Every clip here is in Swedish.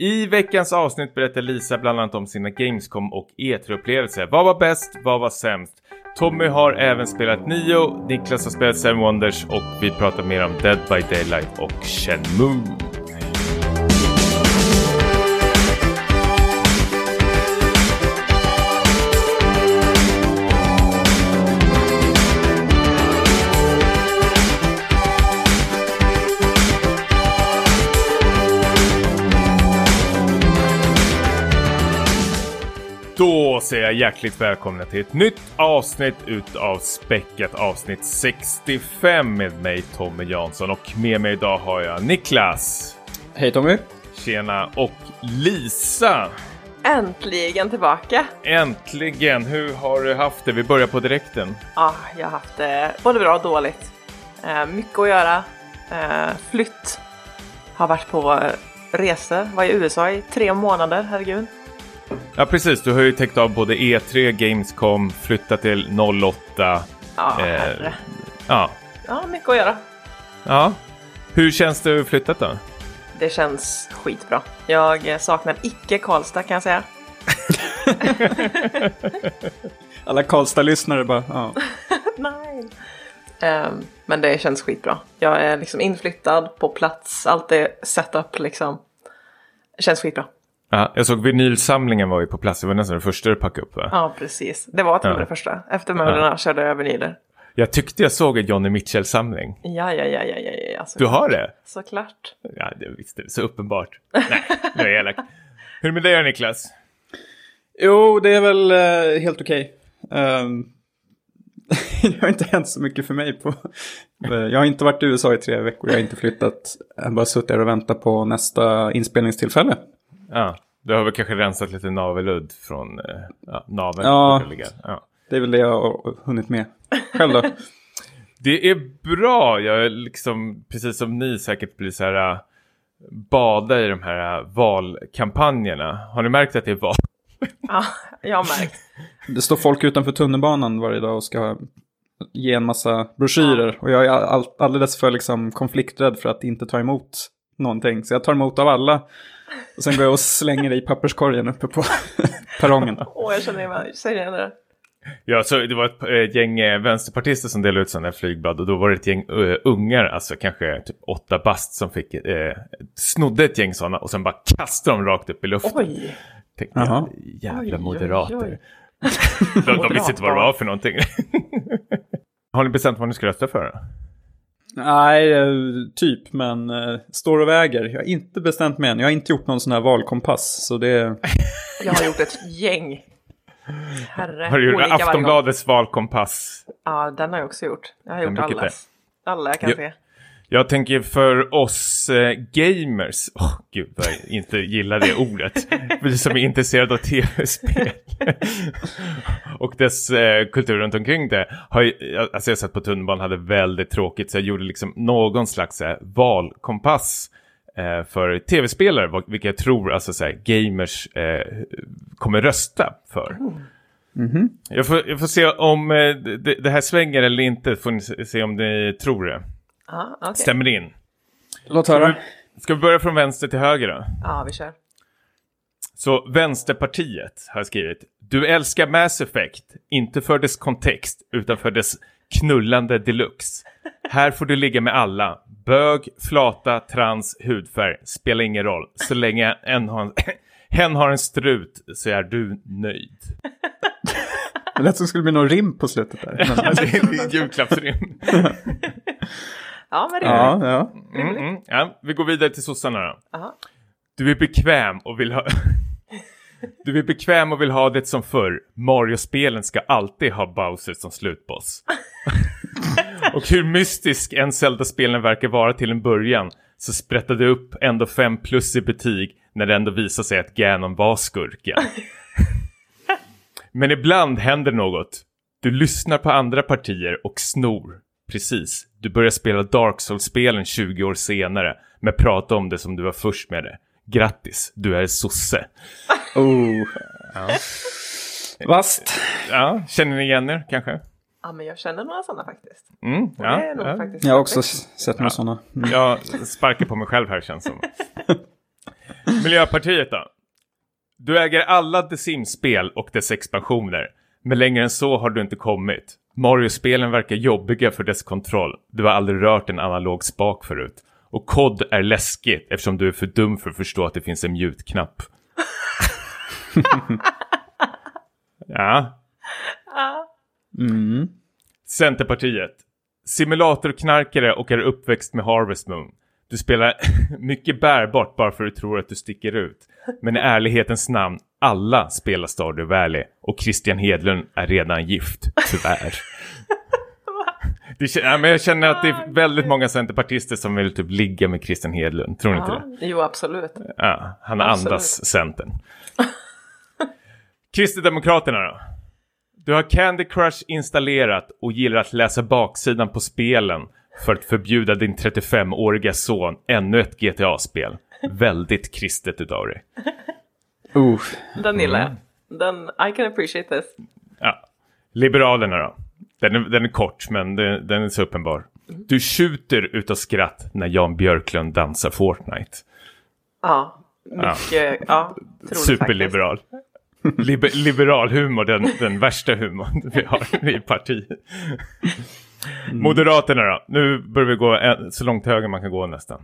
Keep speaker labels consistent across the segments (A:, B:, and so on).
A: I veckans avsnitt berättar Lisa bland annat om sina Gamescom och E3-upplevelser. Vad var bäst? Vad var sämst? Tommy har även spelat Nio, Niklas har spelat Seven Wonders och vi pratar mer om Dead by Daylight och Shenmue. Då säger jag hjärtligt välkomna till ett nytt avsnitt utav Späckat avsnitt 65 med mig Tommy Jansson och med mig idag har jag Niklas.
B: Hej Tommy!
A: Tjena och Lisa.
C: Äntligen tillbaka!
A: Äntligen! Hur har du haft det? Vi börjar på direkten.
C: Ja, jag har haft det både bra och dåligt. Eh, mycket att göra. Eh, flytt. Har varit på resor. Var i USA i tre månader, herregud.
A: Ja precis, du har ju täckt av både E3, Gamescom, flyttat till 08.
C: Ja,
A: Eh. Ja.
C: Ja, mycket att göra.
A: ja. Hur känns det att flyttat då?
C: Det känns skitbra. Jag saknar icke Karlstad kan jag säga.
B: Alla Karlstad-lyssnare bara, ja.
C: Nej. Ehm, men det känns skitbra. Jag är liksom inflyttad på plats. Allt är setup liksom. Det känns skitbra.
A: Ja, jag såg vinylsamlingen var ju på plats, det var nästan det första du packade upp va?
C: Ja, precis. Det var till och med det första. Efter mödrarna körde jag vinyler.
A: Jag tyckte jag såg en Johnny Mitchell-samling.
C: Ja, ja, ja, ja, ja, ja.
A: Du har det?
C: Såklart.
A: Ja, det visste det. Så uppenbart. Nej, nu är jag elak. Hur är det med dig då, Niklas?
B: Jo, det är väl eh, helt okej. Ehm, det har inte hänt så mycket för mig på... Eh, jag har inte varit i USA i tre veckor, jag har inte flyttat. Jag har bara suttit här och väntat på nästa inspelningstillfälle.
A: Ja, du har väl kanske rensat lite naveludd från eh, ja, naveln?
B: Ja.
A: ja.
B: Det är väl det jag har hunnit med. Själv då?
A: Det är bra. Jag är liksom, precis som ni säkert blir så här äh, bada i de här äh, valkampanjerna. Har ni märkt att det är val?
C: Ja, jag har märkt.
B: Det står folk utanför tunnelbanan varje dag och ska ge en massa broschyrer. Och jag är all, alldeles för liksom, konflikträdd för att inte ta emot någonting. Så jag tar emot av alla. Och sen går jag och slänger det i papperskorgen uppe på perrongen.
C: Åh, jag känner igen känner igen det.
A: Ja, så det var ett gäng eh, vänsterpartister som delade ut sådana här flygblad och då var det ett gäng ungar, alltså kanske typ åtta bast som fick, eh, snodde ett gäng sådana och sen bara kastade dem rakt upp i luften.
C: Oj!
A: Tänkte
B: Jaha.
A: jag, jävla
C: Oj, oj,
A: moderater.
C: oj.
A: de, de visste inte vad det var för någonting. Har ni bestämt vad ni ska rösta för?
B: Nej, eh, typ, men eh, står och väger. Jag har inte bestämt mig än. Jag har inte gjort någon sån här valkompass. Så det...
C: Jag har gjort ett gäng. Herre.
A: Har du gjort. Aftonbladets valkompass?
C: Ja, den har jag också gjort. Jag har
A: Men
C: gjort allas. Alla jag kan
A: Ja.
C: se.
A: Jag tänker för oss eh, gamers, åh gud vad jag inte gillar det ordet, vi som är intresserade av tv-spel och dess eh, kultur runt omkring det. Har ju, alltså jag satt på tunnelbanan hade väldigt tråkigt så jag gjorde liksom någon slags eh, valkompass eh, för tv-spelare, vilka jag tror alltså så här, gamers eh, kommer rösta för.
B: Mhm.
A: Jag, får, jag får se om eh, det, det här svänger eller inte, får ni se se om ni tror det.
C: Ja, okej.
A: Stämmer in?
B: Låt
A: Ska
B: höra.
A: vi, ska vi börja från vänster till höger då?
C: Ja, vi kör.
A: Så Vänsterpartiet har skrivit Du älskar Mass Effect, inte för dess kontext utan för dess knullande deluxe. Här får du ligga med alla. Bög, flata, trans, hudfärg. Spelar ingen roll. Så länge en har en, hen har en strut så är du nöjd.
B: Det lät som det skulle bli någon rim på slutet där. Men...
A: det är en julklappsrim.
C: Ja, men det
B: ja, ja.
A: Mm, mm. Ja, vi går vidare till sossarna då.
C: Aha.
A: Du är bekväm och vill ha... Du är bekväm och vill ha det som förr. Mario-spelen ska alltid ha Bowser som slutboss. och hur mystisk en Zelda-spelen verkar vara till en början så sprättade det upp ändå 5 plus i betyg när det ändå visade sig att Ganon var skurken. Men ibland händer något. Du lyssnar på andra partier och snor. Precis. Du börjar spela Dark Souls-spelen 20 år senare, men prata om det som du var först med det. Grattis, du är sosse.
B: Oh. Vasst.
A: Ja, känner ni igen er kanske?
C: Ja, men jag känner några sådana faktiskt.
A: Mm, ja,
C: det är nog
A: ja.
C: faktiskt
B: Jag har också sett några sådana. Mm.
A: Jag sparkar på mig själv här känns som. Miljöpartiet då? Du äger alla The Sims-spel och dess expansioner. Men längre än så har du inte kommit. Mario-spelen verkar jobbiga för dess kontroll. Du har aldrig rört en analog spak förut. Och kod är läskigt eftersom du är för dum för att förstå att det finns en mute-knapp. ja.
B: Mm.
A: Centerpartiet. Simulatorknarkare och är uppväxt med Harvest Moon. Du spelar mycket bärbart bara för att du tror att du sticker ut. Men i ärlighetens namn, alla spelar Stardew Valley och Christian Hedlund är redan gift, tyvärr. Det, ja, men jag känner att det är väldigt många centerpartister som vill typ ligga med Christian Hedlund, tror ni inte det?
C: Ja, jo, absolut.
A: Ja, han
C: Absolut.
A: andas Centern. Kristdemokraterna då? Du har Candy Crush installerat och gillar att läsa baksidan på spelen för att förbjuda din 35-åriga son ännu ett GTA-spel. Väldigt kristet utav dig.
B: Uh.
C: Den gillar
A: Mm.
C: jag. Den, I can appreciate this.
A: Ja. Liberalerna då? Den är, den är kort, men det, den är så uppenbar. Du tjuter utav skratt när Jan Björklund dansar Fortnite.
C: Ja, mycket, ja, troligt
A: Superliberal. Liber, liberal humor, den, den värsta humorn vi har i partiet. Moderaterna då? Nu börjar vi gå en, så långt höger man kan gå nästan.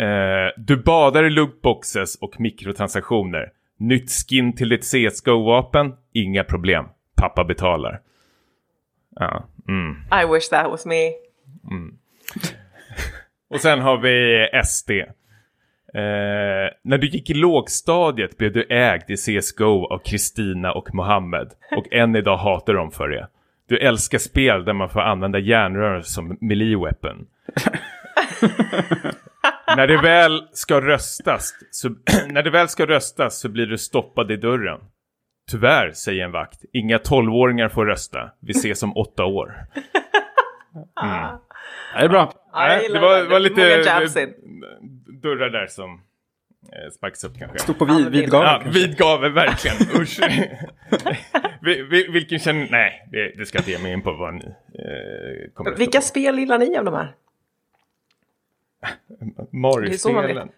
A: Eh, du badar i lootboxes och mikrotransaktioner. Nytt skin till ditt CSGO-vapen? Inga problem. Pappa betalar. Ja, mm.
C: I wish that was me.
A: Och sen har vi SD. Eh, när du gick i lågstadiet blev du ägd i CSGO av Kristina och Mohammed. Och än idag hatar de för det. Du älskar spel där man får använda järnrör som melee weapon. när det väl ska röstas så, när det väl ska röstas så blir du stoppad i dörren. Tyvärr, säger en vakt. Inga tolvåringar får rösta. Vi ses om åtta år.
B: Det är bra.
C: Ja, gillar
A: det var, var lite dörrar där som eh, sparkas upp kanske.
B: Stod på
C: Ja,
B: vid,
C: men det-
B: vid gavel
A: Ja,
B: kanske.
A: vid gavel, verkligen. Usch. Vi- vi- Vilken känner... Nej, det, det ska jag inte ge mig in på vad ni eh, kommer att
C: Vilka spel gillar ni av de här?
A: Mario-spelen.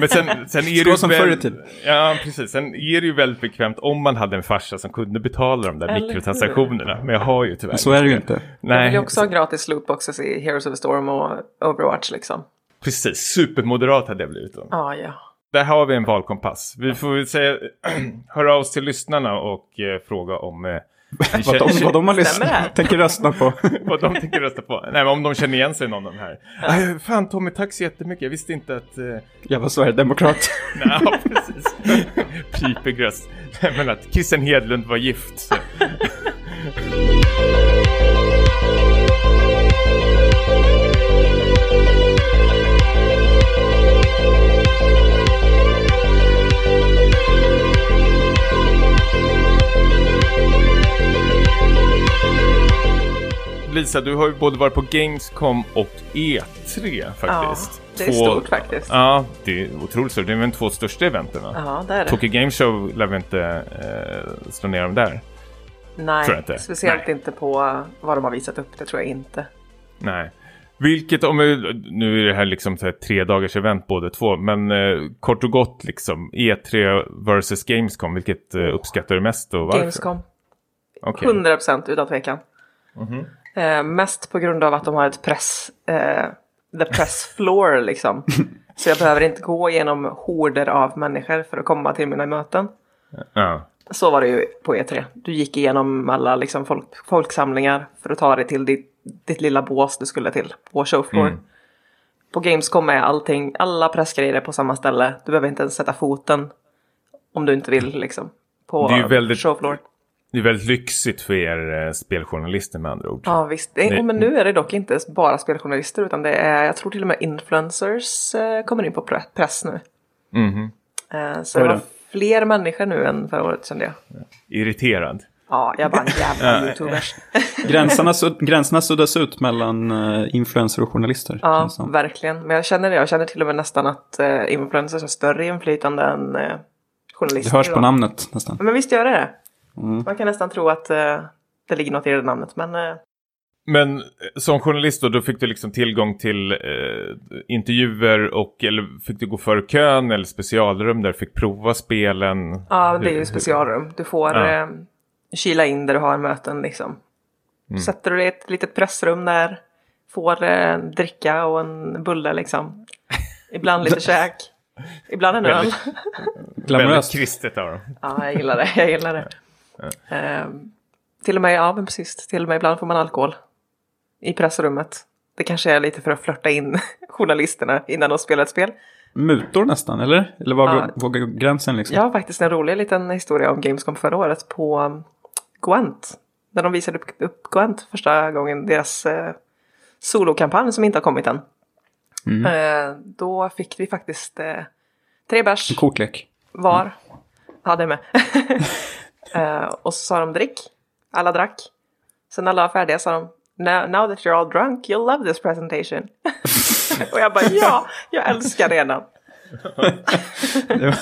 A: Men sen, sen är det ju
B: som
A: väl-
B: förr i tiden.
A: Ja, precis. Sen är det ju väldigt bekvämt om man hade en farsa som kunde betala de där
C: Eller hur?
A: mikrotransaktionerna. Men jag har ju tyvärr
B: Så är det ju inte.
C: Jag
A: Nej,
C: vill ju också ha gratis lootboxes i Heroes of the Storm och Overwatch liksom.
A: precis. Supermoderat hade jag blivit då.
C: Ja, ja.
A: Där har vi en valkompass. Vi får väl säga, höra av oss till lyssnarna och eh, fråga om eh,
B: Vad de, vad de har lyssnat, tänker rösta på.
A: vad de tänker rösta på. Nej, men om de känner igen sig någon av de här. Ja. Fan Tommy, tack så jättemycket. Jag visste inte att... Eh,
B: Jag var sverigedemokrat.
A: nej, ja, precis. Pipig röst. Nej, men att Christian Hedlund var gift. Lisa, du har ju både varit på Gamescom och E3 faktiskt.
C: Ja, det är stort faktiskt.
A: Ja, det är otroligt stort. Det är väl de två största eventen va?
C: Ja, det är det.
A: Tokyo Game Show lär vi inte eh, slå ner dem där.
C: Nej,
A: inte.
C: speciellt
A: Nej.
C: inte på vad de har visat upp. Det tror jag inte.
A: Nej. Vilket, om nu är det här liksom så här tre dagars event båda två, men eh, kort och gott liksom, E3 versus Gamescom, vilket eh, uppskattar du mest och varför?
C: Gamescom.
A: Mhm.
C: 100% utan tvekan. Eh, mest på grund av att de har ett press, eh, the press floor liksom. Så jag behöver inte gå igenom horder av människor för att komma till mina möten.
A: Ja.
C: Så var det ju på E3. Du gick igenom alla liksom, folk, folksamlingar för att ta dig till ditt, ditt lilla bås du skulle till på showfloor.
A: Mm.
C: På Gamescom är allting, alla pressgrejer på samma ställe. Du behöver inte ens sätta foten om du inte vill liksom. På
A: Det är ju väldigt-
C: showfloor.
A: Det är väldigt lyxigt för er eh, speljournalister med andra ord.
C: Ja visst, det, men nu är det dock inte bara speljournalister utan det är, jag tror till och med influencers eh, kommer in på pre- press nu.
A: Mhm.
C: Eh, så det var fler människor nu än förra året kände jag.
A: Irriterad.
C: Ja, jag bara jävla youtubers.
B: Gränserna, gränserna suddas ut mellan uh, influencer och journalister.
C: Ja, verkligen. Men jag känner det. Jag känner till och med nästan att influencers har större inflytande än journalister.
B: Det hörs på namnet nästan.
C: Men visst gör det det.
B: Mm.
C: Man kan nästan tro att eh, det ligger något i det namnet. Men eh,
A: Men eh, som journalist då, då fick du liksom tillgång till eh, intervjuer och eller fick du gå före kön eller specialrum där du fick prova spelen?
C: Ja, det är ju specialrum. Du får
A: Ja.
C: eh, kila in där du har möten liksom.
A: Mm.
C: Sätter du dig i ett litet pressrum där. Får eh, dricka och en bulle liksom. Ibland lite käk. Ibland en öl.
A: Väldigt- Väldigt
B: Glamoröst.
A: kristet av dem.
C: Ja, jag gillar det. Jag gillar det. Ehm, till och med, ja men precis. Till och med ibland får man alkohol. I pressrummet. Det kanske är lite för att flörta in journalisterna innan de spelar ett spel.
B: Mutor nästan, eller? Eller var
C: Ja.
B: går gränsen liksom?
C: Jag har faktiskt en rolig liten historia om Gamescom förra året på um, Gwent. När de visade upp, upp Gwent första gången, deras eh, solokampanj som inte har kommit än.
B: Mm.
C: Eh, då fick vi faktiskt eh, tre bärs
B: En kortlek.
C: var. Ja, det med. eh, och så sa de drick. Alla drack. Sen när alla var färdiga sa de now, now that you're all drunk you'll love this presentation. och jag bara ja, jag älskar redan.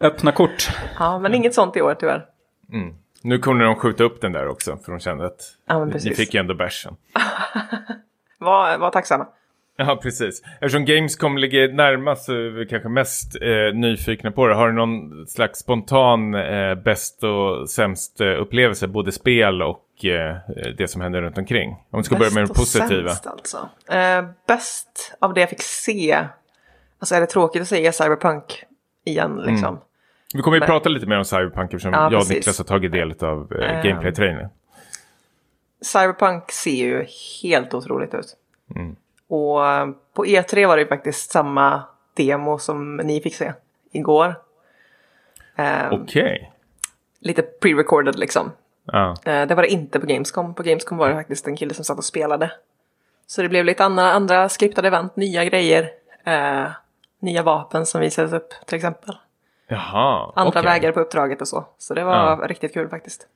B: Öppna kort.
C: Ja, men inget sånt i år tyvärr.
A: Mm. Nu kunde de skjuta upp den där också för de kände att
C: Ja, men
A: ni fick ju ändå bärsen.
C: Var, var tacksamma.
A: Ja, precis. Eftersom Gamescom ligger närmast så är vi kanske mest eh, nyfikna på det. Har du någon slags spontan eh, bäst och sämst eh, upplevelse, både spel och eh, det som händer runt omkring? Om vi ska börja med det
C: Bäst
A: positiva.
C: sämst, alltså. Eh, bäst av det jag fick se. Alltså är det tråkigt att säga Cyberpunk igen liksom.
A: Vi kommer ju
C: Men-
A: prata lite mer om Cyberpunk eftersom
C: Ja,
A: jag och
C: precis.
A: Niklas har tagit del av eh, gameplay-trailern.
C: Cyberpunk ser ju helt otroligt ut.
A: Mm.
C: Och eh, på E3 var det ju faktiskt samma demo som ni fick se igår. Eh,
A: Okej.
C: Lite pre-recorded liksom.
A: Ja.
C: Eh, det var det inte på Gamescom. På Gamescom var det faktiskt en kille som satt och spelade. Så det blev lite andra, andra skriptade event, nya grejer. Eh, nya vapen som visades upp till exempel.
A: Jaha.
C: Andra
A: okej.
C: vägar på uppdraget och så. Så det var
A: Ja.
C: riktigt kul faktiskt.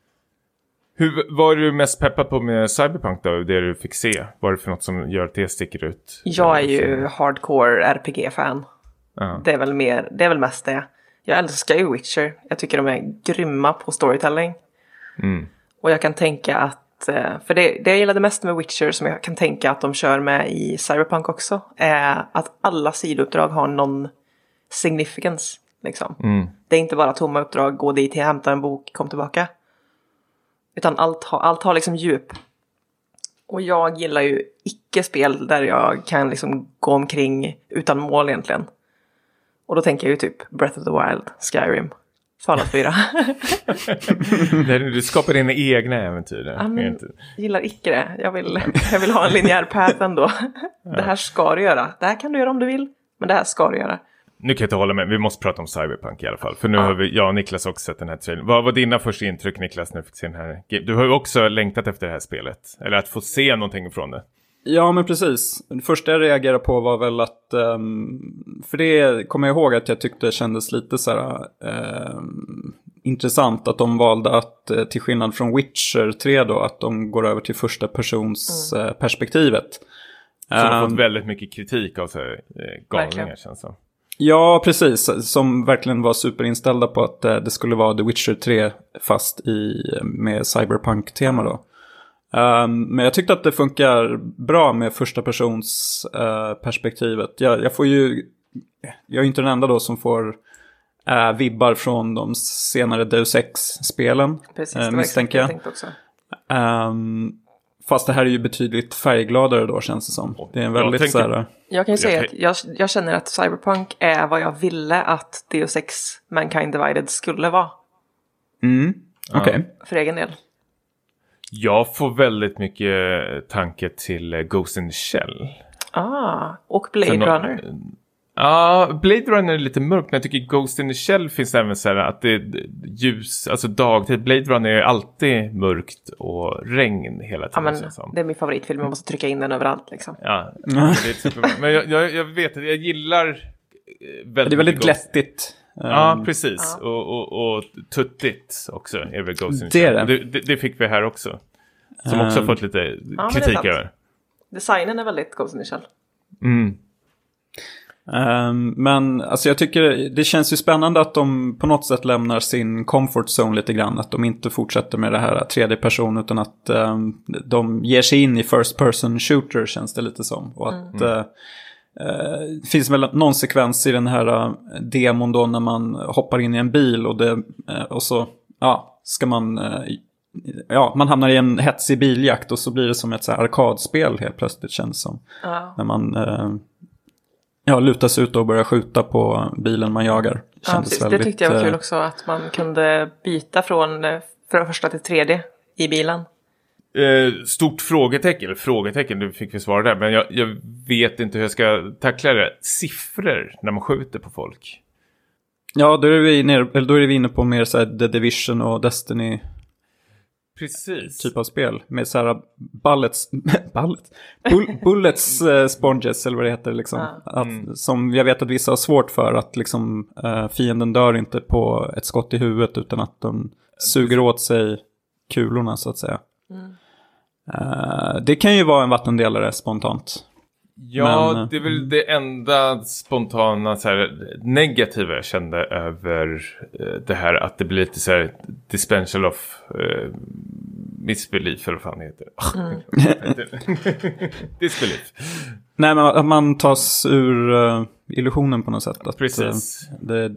A: Hur var du mest peppad på med Cyberpunk då, det du fick se? Vad är det för något som gör att det sticker ut?
C: Jag är ju hardcore RPG-fan.
A: Ja.
C: Det är väl mer, det är väl mest det. Jag älskar ju Witcher. Jag tycker de är grymma på storytelling.
A: Mm.
C: Och jag kan tänka att, eh, för det, det jag gillade mest med Witcher som jag kan tänka att de kör med i Cyberpunk också, är att alla sidouppdrag har någon significance. Liksom.
A: Mm.
C: Det är inte bara tomma uppdrag, gå dit, hämta en bok, kom tillbaka. Utan allt har, allt har liksom djup. Och jag gillar ju icke-spel där jag kan liksom gå omkring utan mål egentligen. Och då tänker jag ju typ Breath of the Wild, Skyrim, Fallout 4.
A: Där du skapar dina egna äventyr. där.
C: Ja, men-
A: Är inte-
C: gillar icke det. Jag vill, jag vill ha en linjär path ändå. Det här ska du göra. Det här kan du göra om du vill. Men det här ska du göra.
A: Nu kan jag inte hålla med, vi måste prata om Cyberpunk i alla fall. För nu
C: Ja.
A: har vi, jag och Niklas också sett den här trailern. Vad var dina första intryck Niklas när du fick se den här? Du har ju också längtat efter det här spelet. Eller att få se någonting från det.
B: Ja, men precis. Det första jag reagerade på var väl att, ehm, för det kommer jag ihåg att jag tyckte kändes lite så här ehm, intressant att de valde att, eh, till skillnad från Witcher 3 då, att de går över till första persons eh, perspektivet.
A: Som har
B: Ehm,
A: fått väldigt mycket kritik av så här, eh, galningar
C: Verkligen.
A: känns det.
B: Ja, precis. Som verkligen var superinställda på att eh, det skulle vara The Witcher 3 fast i, med cyberpunk-tema då. Ehm, men jag tyckte att det funkar bra med första persons eh, perspektivet. Jag, jag får ju, jag är inte den enda då som får eh, vibbar från de senare Deus Ex-spelen.
C: Precis,
B: eh,
C: det var
B: misstänker
C: jag
B: jag.
C: också.
B: Ehm, fast det här är ju betydligt färggladare då känns det som. Det är en
A: Jag
B: väldigt
A: tänker-
B: så här...
C: Jag kan ju säga att jag, jag känner att Cyberpunk är vad jag ville att Deus Ex Mankind Divided skulle vara.
B: Mm, okej.
C: För egen del.
A: Jag får väldigt mycket tanke till eh, Ghost in the Shell.
C: Ah, och Blade
A: nå-
C: Runner.
A: Ja, Blade Runner är lite mörk, men jag tycker Ghost in the Shell finns även så här att det är ljus, alltså dagtid. Blade Runner är alltid mörkt och regn hela
C: Ja,
A: tiden.
C: men,
A: känns som.
C: det är min favoritfilm, man måste trycka in den överallt liksom.
A: Ja, det är superbra. Men jag, jag, jag vet att jag gillar eh, väldigt
B: Det är väldigt glättigt.
A: Ja,
B: Ehm,
A: precis. Och, och, och tuttigt också är väl Ghost in the Shell.
B: det.
A: Det, det, fick vi här också. Som också
B: Ehm.
A: fått lite kritik över.
C: Designen är väldigt Ghost in the Shell.
A: Mm.
B: Um, men alltså jag tycker det känns ju spännande att de på något sätt lämnar sin comfort zone lite grann. Att de inte fortsätter med det här tredje person utan att um, de ger sig in i first person shooter känns det lite som. Och att mm. uh, det finns väl någon sekvens i den här uh, demon då när man hoppar in i en bil och, det, och så ja, ska man ja, man hamnar i en hetsig biljakt och så blir det som ett så arkadspel helt plötsligt känns som. Ja. När man ja, luta sig ut och börja skjuta på bilen man jagar.
C: Ja, precis. Väldigt, det tyckte jag var kul eh, också, att man kunde byta från, eh, från första till tredje i bilen.
A: Eh, stort frågetecken, frågetecken, du fick vi svara där, men jag, jag, vet inte hur jag ska tackla det. Siffror när man skjuter på folk.
B: Ja, då är vi, ner, då är vi inne på mer så här The Division och Destiny
A: Precis.
B: typ av spel. Med så här bullets, bullets, Bull, bullets uh, sponges eller vad det heter. Liksom. Ja. Att, mm. Som jag vet att vissa har svårt för att liksom, uh, fienden dör inte på ett skott i huvudet utan att de suger åt sig kulorna så att säga. Mm. Uh, det kan ju vara en vattendelare spontant.
A: Ja, Men, det är väl det enda spontana så här, negativa jag kände över eh, det här att det blir lite så här dispensal of eh, misbelief eller vad fan det heter. Mm. Disbelief.
B: Nej, men att man tas ur uh, illusionen på något sätt. Att,
A: Precis.
B: Uh, det,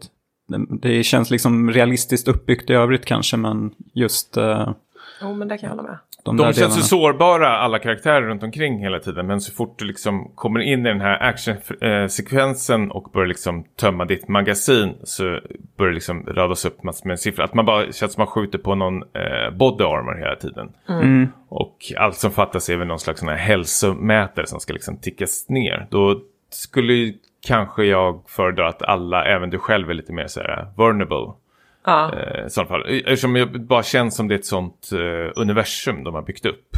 B: det, det, känns liksom realistiskt uppbyggt i övrigt kanske, men just... Uh,
C: Jo, men det kan jag hålla med.
A: De, de känns så sårbara, alla karaktärer runt omkring hela tiden. Men så fort du liksom kommer in i den här actionsekvensen och börjar liksom tömma ditt magasin så börjar det liksom radas upp massor med siffror. Att man bara känns som att man skjuter på någon eh, body armor hela tiden. Mm. mm. Och allt som fattas är väl någon slags sån här hälsomätare som ska liksom tickas ner. Då skulle kanske jag föredra att alla, även du själv, är lite mer så här vulnerable. Ja. Eh, I sådana fall. Eftersom det bara känns som det är ett sånt eh, universum de har byggt upp.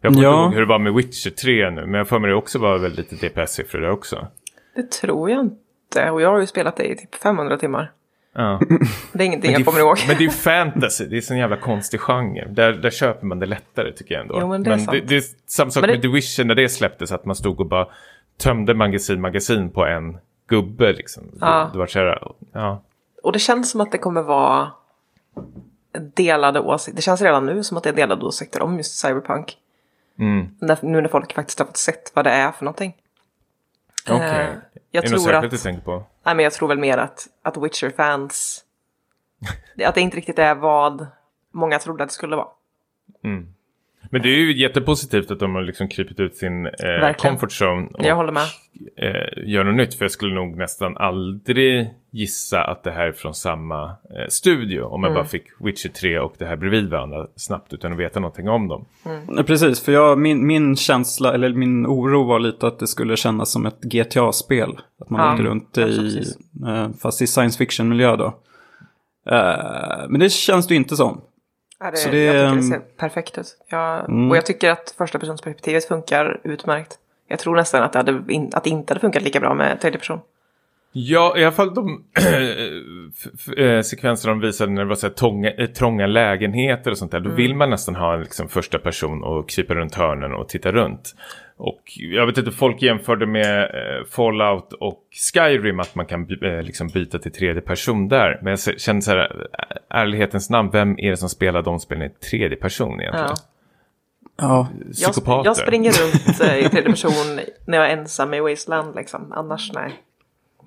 A: Jag kommer ja. inte ihåg hur det var med Witcher 3 nu, men jag får mig det också var väldigt lite DPS-siffror där också.
C: Det tror jag inte, och jag har ju spelat det i typ 500 timmar. Ja. Det är ingenting jag kommer ihåg.
A: Men det är fantasy, det är en jävla konstig genre. Där, där köper man det lättare tycker jag ändå.
C: Jo, men det är, men
A: det, det, är samma sak det... med The Vision när det släpptes, att man stod och bara tömde magasin, magasin på en gubbe liksom. Ja. Det, det var så här, ja.
C: Och det känns som att det kommer vara delade åsikter. Det känns redan nu som att det är delade åsikter om just Cyberpunk. Mm. När, nu när folk faktiskt har fått sett vad det är för någonting.
A: Okej. Okay. Eh, jag är det något särskilt du tänker på?
C: Nej, men jag tror väl mer att, att Witcher-fans... att det inte riktigt är vad många trodde att det skulle vara.
A: Mm. Men det är ju jättepositivt att de har liksom krypit ut sin eh, comfort zone. Och,
C: jag håller med.
A: Eh, gör något nytt. För jag skulle nog nästan aldrig gissa att det här är från samma eh, studio. Om jag mm. bara fick Witcher 3 och det här bredvid varandra snabbt utan att veta någonting om dem.
B: Mm. Precis, för jag, min, min känsla, eller min oro var lite att det skulle kännas som ett GTA-spel. Att man ja, åker runt i, eh, fast i science fiction-miljö då. Uh, men det känns det ju inte som.
C: Ja, det, så det, jag tycker det ser perfekt ut. Jag, mm. Och jag tycker att första personsperspektivet funkar utmärkt. Jag tror nästan att det, hade in, att det inte hade funkat lika bra med tredje person.
A: Ja, i alla fall de eh, sekvenser de visade när det var så här tånga, eh, trånga lägenheter och sånt där. Då mm. vill man nästan ha en liksom, första person och krypa runt hörnen och titta runt. Och jag vet inte, folk jämförde med eh, Fallout och Skyrim att man kan eh, liksom byta till tredje person där. Men jag känner så här, ärlighetens namn, vem är det som spelar de spelen i tredje person egentligen? Ja.
B: Ja.
C: Psykopater. Jag, jag springer runt i tredje person när jag är ensam i Wasteland liksom. Annars nej.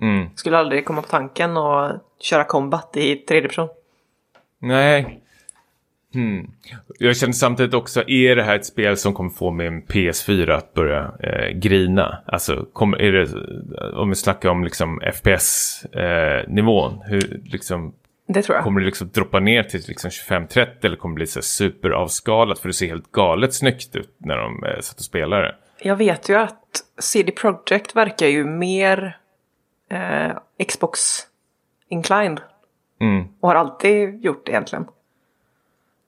C: Mm. Skulle aldrig komma på tanken att köra combat i tredje person.
A: Nej. Hmm. Jag känner samtidigt också, är det här ett spel som kommer få min PS4 att börja eh, grina? Alltså, kommer, är det, om vi snackar om liksom FPS-nivån, eh, hur liksom...
C: Det tror jag.
A: Kommer det liksom droppa ner till liksom 25-30 eller kommer det bli så superavskalat? För det ser helt galet snyggt ut när de eh, satt och spelade.
C: Jag vet ju att CD Projekt verkar ju mer eh, Xbox inclined. Mm. Och har alltid gjort egentligen.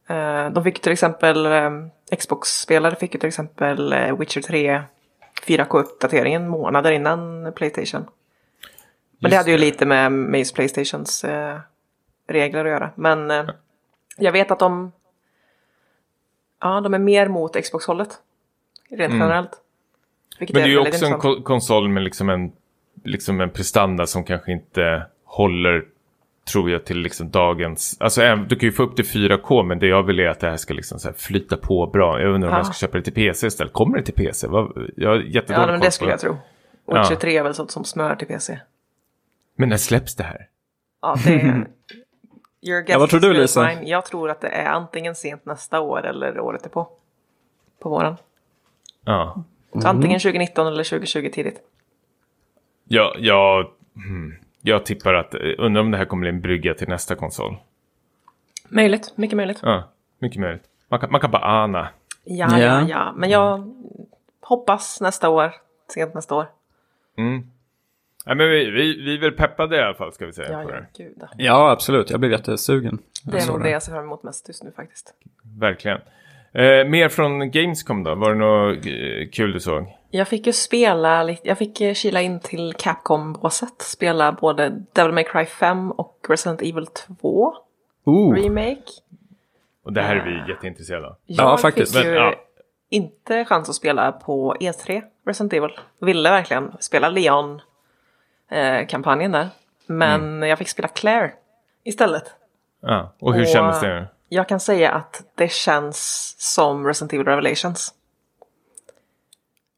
C: Eh, de fick till exempel, eh, Xbox-spelare fick ju till exempel eh, Witcher 3 4K-uppdateringen månader innan Playstation. Men Just det hade ju lite med, med just Playstations eh, regler att göra. Men eh, jag vet att de, ja, de är mer mot Xbox-hållet. Rent mm. generellt.
A: Men det är ju också en konsol med liksom en liksom en prestanda som kanske inte håller tror jag till liksom dagens, alltså du kan ju få upp till 4K men det jag vill är att det här ska liksom så här flyta på bra. Jag undrar om
C: Ja.
A: jag ska köpa det till PC istället. Kommer det till PC? Vad- Jag har jättedålig
C: Ja, men det skulle jag tro.
A: Ja.
C: Witcher 3 är väl sånt som smör till PC.
A: Men när släpps det här?
C: Ja, det är... Your guess
B: Ja, vad tror du, Lisa?
C: mine. Jag tror att det är antingen sent nästa år eller året därpå. På våren.
A: Ja.
C: Så antingen 2019 eller 2020 tidigt.
A: Jag, jag, hmm, jag tippar att, eh, undrar om det här kommer bli en brygga till nästa konsol.
C: Möjligt, mycket möjligt.
A: Ja, mycket möjligt. Man kan, man kan bara ana.
C: Ja, ja,
B: Ja.
C: Men jag hoppas nästa år. Sent nästa år.
A: Mm. Ja, men vi, vi, vi är väl peppade i alla fall ska vi säga.
C: Ja,
A: på
C: ja,
A: det.
C: gud.
B: Ja, absolut. Jag blev jättesugen.
C: Det är nog det jag ser fram emot mest just nu faktiskt.
A: Verkligen. Eh, mer från Gamescom då? Var det något eh, kul du såg?
C: Jag fick ju spela lite, jag fick eh, kila in till Capcom-båset. Spela både Devil May Cry 5 och Resident Evil 2
B: Ooh.
C: Remake.
A: Och det här är vi jätteintresserade av.
C: Jag
B: Ja, faktiskt.
C: fick ju
A: Men, ja.
C: inte chans att spela på E3 Resident Evil. Ville verkligen spela Leon-kampanjen där. Men
A: Mm.
C: jag fick spela Claire istället.
A: Ja. Och hur
C: Och-
A: kändes det?
C: Jag kan säga att det känns som Resident Evil Revelations.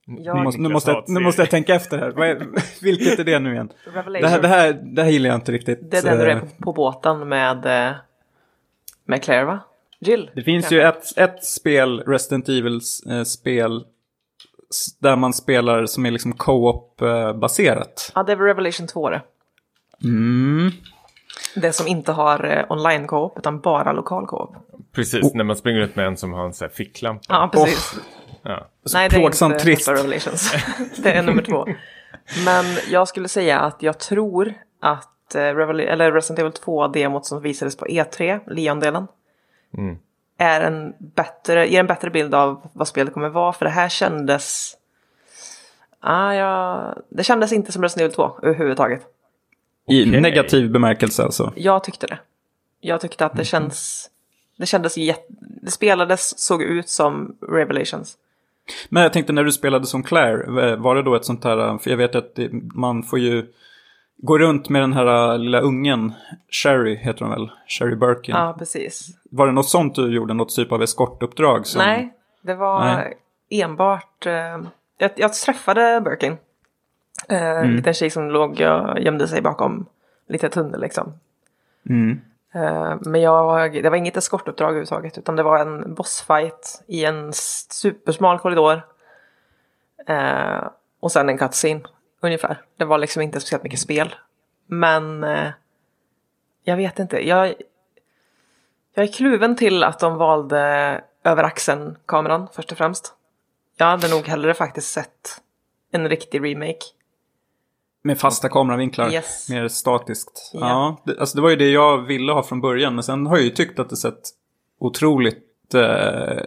B: Nu
C: Jag,
B: måste, nu, måste jag, nu måste jag tänka efter här. Är, vilket är det nu igen? Det här, det, här, det här gillar jag inte riktigt.
C: det är den du är
B: Eh,
C: på, på båten med, eh, med Claire va? Jill?
B: Det finns ju ett, ett spel, Resident Evils eh, spel, där man spelar som är liksom co-op eh, baserat.
C: Ja, det är väl Revelation 2 det.
B: Mm.
C: Det som inte har eh, online co-op utan bara lokal co-op.
A: Precis, när man springer ut med en som har en sån här ficklampa.
C: Ja, precis.
A: Ja.
C: Nej, det är
B: plågsamt
C: inte
B: trist.
C: Revelations. det är nummer två. Men jag skulle säga att jag tror att eh, Revol- eller Resident Evil 2-demot som visades på E3, Leon-delen,
A: Mm.
C: är en bättre, ger en bättre bild av vad spelet kommer vara. För det här kändes... Ah, ja, det kändes inte som Resident Evil 2 överhuvudtaget.
B: I
A: Okej.
B: negativ bemärkelse alltså.
C: Jag tyckte det. Jag tyckte att det känns... Det kändes jätte... Det spelades, såg ut som Revelations.
B: Men jag tänkte när du spelade som Claire, eh, var det då ett sånt här, för jag vet att det, man får ju gå runt med den här eh, lilla ungen, Sherry heter hon väl, Sherry Birkin.
C: Ja, precis.
B: Var det något sånt du gjorde, något typ av eskortuppdrag? Som...
C: Nej, det var
B: Nej.
C: enbart... Eh, jag, jag träffade Birkin. Eh, En liten tjej som låg och gömde sig bakom lite tunnel liksom.
B: Mm.
C: Eh, men jag, det var inget eskortuppdrag överhuvudtaget utan det var en bossfight i en supersmal korridor. Eh, och sen en cutscene ungefär. Det var liksom inte speciellt mycket spel. Men eh, jag vet inte. Jag, jag är kluven till att de valde över axeln kameran först och främst. Jag hade nog hellre faktiskt sett en riktig remake.
B: Med fasta kameravinklar,
C: Yes.
B: mer statiskt.
C: Ja.
B: Ja, det, alltså det var ju det jag ville ha från början. Men sen har jag ju tyckt att det sett otroligt eh,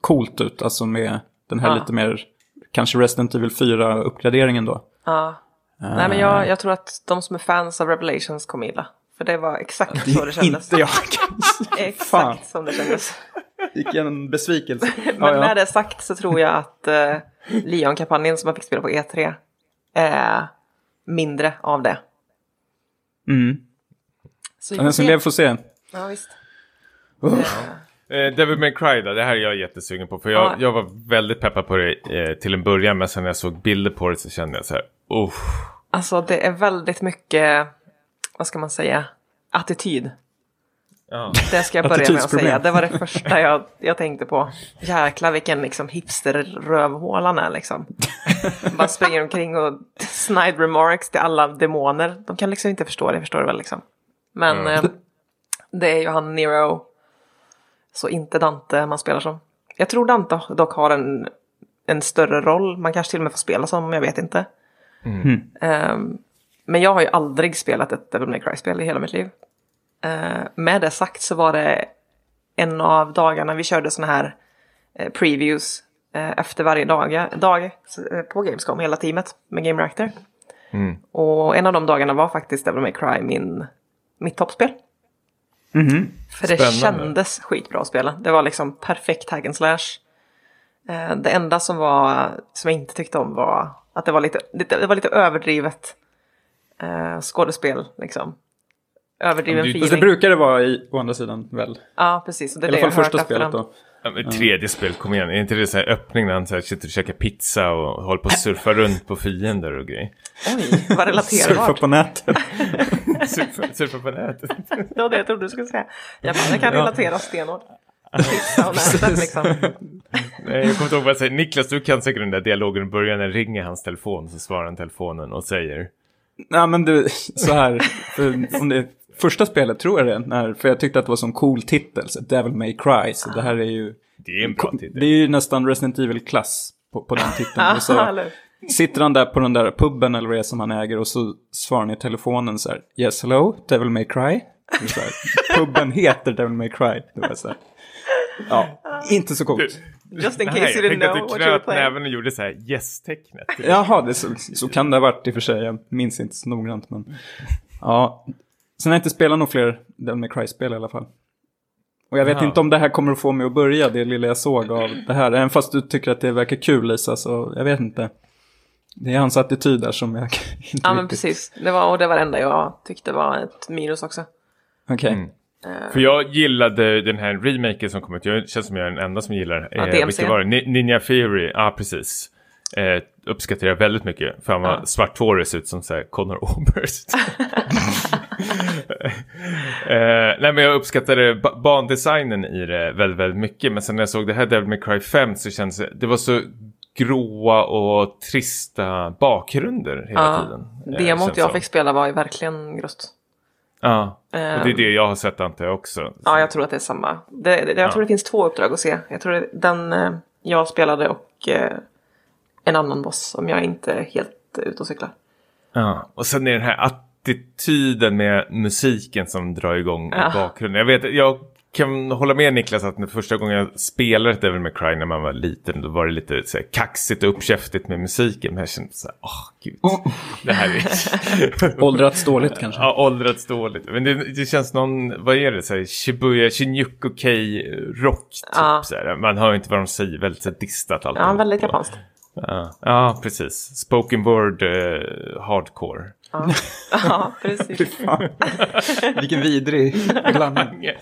B: coolt ut. Alltså med den här
C: Ja.
B: lite mer, kanske Resident Evil 4-uppgraderingen då.
C: Ja. Nej men jag, jag tror att de som är fans av Revelations kommer gilla. För det var exakt så det kändes.
B: Inte jag.
C: Exakt
B: Fan.
C: som det kändes.
B: Vilken besvikelse.
C: Men
B: ja, ja.
C: med det sagt så tror jag att eh, Leon-kampanjen som man fick spela på E3 är mindre av det.
B: Mm.
C: Så vi
B: Ja,
C: får
B: Den som
C: se.
B: lever får se.
C: Ja, visst.
A: Eh, Devil May Cry då, det här är jag jättesugen på. För jag,
C: Ja.
A: jag var väldigt peppad på det eh, till en början. Men sen när jag såg bilder på det så kände jag så här, uff.
C: Alltså det är väldigt mycket, vad ska man säga, attityd.
A: Ja.
C: Det ska jag börja med att säga. Det var det första jag, jag tänkte på. Jäklar vilken liksom hipster-rövhål han är liksom. Bara springer omkring och snide remarks till alla demoner. De kan liksom inte förstå det, förstår du väl liksom. Men
A: Mm.
C: eh, det är ju han Nero. Så inte Dante man spelar som. Jag tror Dante dock har en, en större roll. Man kanske till och med får spela som, jag vet inte. Ehm, men jag har ju aldrig spelat ett Devil May Cry-spel i hela mitt liv. Eh, med det sagt så var det en av dagarna vi körde såna här eh, previews eh, efter varje dag, dag på Gamescom, hela teamet med Game Reactor.
A: Mm.
C: Och en av de dagarna var faktiskt Devil May Cry min, mitt toppspel.
B: Mhm.
C: För det
A: Spännande.
C: kändes skitbra att spela. Det var liksom perfekt tag and slash. Det enda som, var, som jag inte tyckte om var att det var lite, det var lite överdrivet skådespel liksom. Överdriven
A: Ja, men det-
B: Fast det
C: feeling.
B: brukar det vara i, å andra sidan väl?
C: Ja, precis. Det
B: I
C: är
B: alla fall första spelet då.
A: Ja, men tredje spel, kom igen. Är inte det så här öppning när han så här sitter och käkar pizza och håller på att surfa runt på fiender och grejer?
C: Oj, vad
B: Surfa
C: relaterbart.
B: på nätet.
A: Surfa, surfa på nätet.
C: Det var det jag trodde du skulle säga. Jag kan
B: Ja.
C: relatera stenhårt. Pizza och nätet liksom.
A: Nej, jag kommer inte ihåg vad jag säger. Niklas, du kan säkert den där dialogen i början. När ringer hans telefon så svarar han telefonen och säger.
B: Nej men du, så här. För, om det är första spelet tror jag det är. När, för jag tyckte att det var sån cool titel. Så Devil May Cry. Så det här är ju.
A: Det är en bra titel.
B: Det är ju nästan Resident Evil-klass på, på den titeln. Och så sitter han där på den där puben eller vad det är som han äger. Och så svarar han i telefonen så här. Yes hello, Devil May Cry. Så här, puben heter Devil May Cry. Det var så här. Ja, inte så coolt.
C: Just in
A: Nej,
C: case
A: jag
C: you didn't know what you were playing.
A: näven och gjorde så här yes-tecknet.
B: Jaha, det så, så kan det ha varit i och för sig. Jag minns inte så noggrant. Men... Ja. Sen har jag inte spelat några fler Devil May Cry-spel i alla fall. Och jag vet
A: Jaha.
B: inte om det här kommer att få mig att börja, det lilla jag såg av det här. Även fast du tycker att det verkar kul Lisa, så jag vet inte. Det är hans attityd där som jag inte
C: Ja, men
B: riktigt...
C: precis. Det var, och det var det enda jag tyckte var ett minus också.
B: Okej.
A: Mm. För jag gillade den här remaken som kom ut. Jag känns som jag är den enda som gillar.
C: Ja,
A: eh, vilket var det? Ni- Ninja Fury, ja precis. Eh, uppskattar jag väldigt mycket. För han var
C: Ja.
A: svarthårig ser ut som så här Connor Oberst. eh, nej men jag uppskattade ba- bandesignen i det väldigt, väldigt mycket. Men sen när jag såg det här Devil May Cry 5 så kändes det, det var så gråa och trista bakgrunder hela
C: Ja,
A: tiden. eh,
C: demot jag
A: som.
C: fick spela var ju verkligen grust.
A: Ja, och det är
C: Ehm.
A: det jag har sett antar jag också.
C: Ja, jag tror att det är samma. Det, det, jag tror det finns två uppdrag att se. Jag tror det, den eh, jag spelade och eh, en annan boss om jag inte är helt ute och cyklar.
A: Ja, och sen är den här attityden med musiken som drar igång
C: Ja.
A: i bakgrunden. Jag vet, jag kan hålla med Niklas att den första gången jag spelade ett Devil May Cry när man var liten då var det lite så här, kaxigt och uppkäftigt med musiken. Men jag kände så här, åh gud, det här är...
B: Åldrats dåligt kanske.
A: Ja, åldrats dåligt. Men det, det känns någon, vad är det, så här, Shibuya, Shinjuku-kei rock typ.
C: Ja.
A: Så här. Man hör inte vad de säger, väldigt så här, distat allt.
C: Ja, väldigt japanskt.
A: Ja, ja, precis. Spoken word eh, hardcore.
C: Ja, ja precis.
B: Vilken vidrig blandning.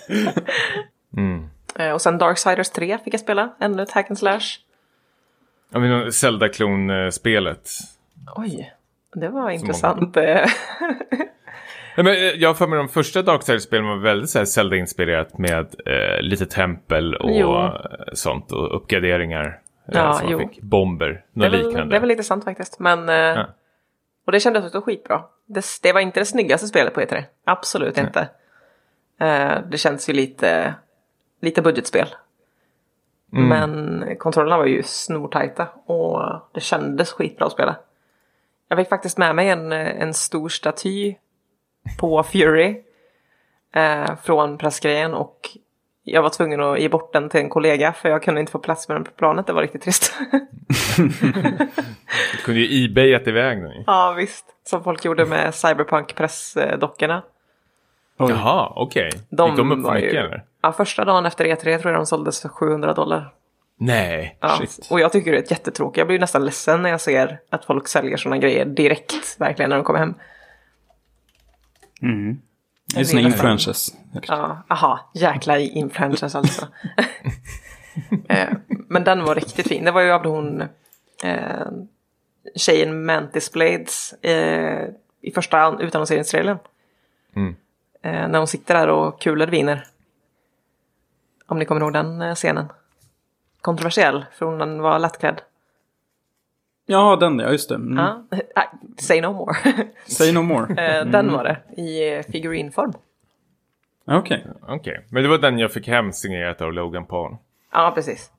A: Mm.
C: Eh, och sen Darksiders 3 fick jag spela. Ännu ett hack and slash.
A: Ja, men Zelda-klon-spelet.
C: Oj, det var intressant. eh.
A: Nej, men eh, jag har för mig de första Darksiders-spelen var väldigt så här Zelda-inspirerat med eh, lite tempel och
C: Jo.
A: eh, sånt och uppgraderingar. Eh,
C: Ja,
A: som man
C: jo.
A: fick. Bomber,
C: det,
A: något
C: väl,
A: liknande.
C: det är väl lite sant faktiskt. Men, eh, Och det kändes också skitbra. Det, det var inte det snyggaste spelet på E3. Absolut inte. Eh, det känns ju lite, lite budgetspel.
A: Mm.
C: Men kontrollerna var ju snortajta och det kändes skitbra att spela. Jag fick faktiskt med mig en, en stor staty på Fury eh, från pressgrejen och jag var tvungen att ge bort den till en kollega för jag kunde inte få plats med den på planet. Det var riktigt trist.
A: Du kunde ju ebayat iväg den.
C: ja visst, som folk gjorde med Cyberpunk-pressdockorna.
B: Oj.
A: Jaha, okej.
C: De
A: Gick de upp för mycket
C: ju-
A: eller?
C: Ja, första dagen efter E3 tror jag de såldes för 700 dollar.
A: Nej,
C: Ja,
A: shit.
C: och jag tycker det är jättetråkigt. Jag blir nästan ledsen när jag ser att folk säljer sådana grejer direkt, verkligen, när de kommer hem.
B: Mm. Det är såna
C: vill
B: influencers.
C: Ja, aha, jäkla influencers alltså. eh, men den var riktigt fin. Det var ju av hon eh, tjejen Mantis Blades eh, i första utannonseringstrailern.
A: Mm.
C: Eh, när hon sitter där och kuler viner. Om ni kommer ihåg den eh, scenen. Kontroversiell, för hon var lättklädd.
B: Ja, den ja, just det. Mm.
C: Ja, ah, say no more.
B: Say no more.
C: Eh, Den var det, i eh, figurinform.
B: Okej.
A: Okej, men det var den jag fick hem signerat av Logan Paul.
C: Ja, precis.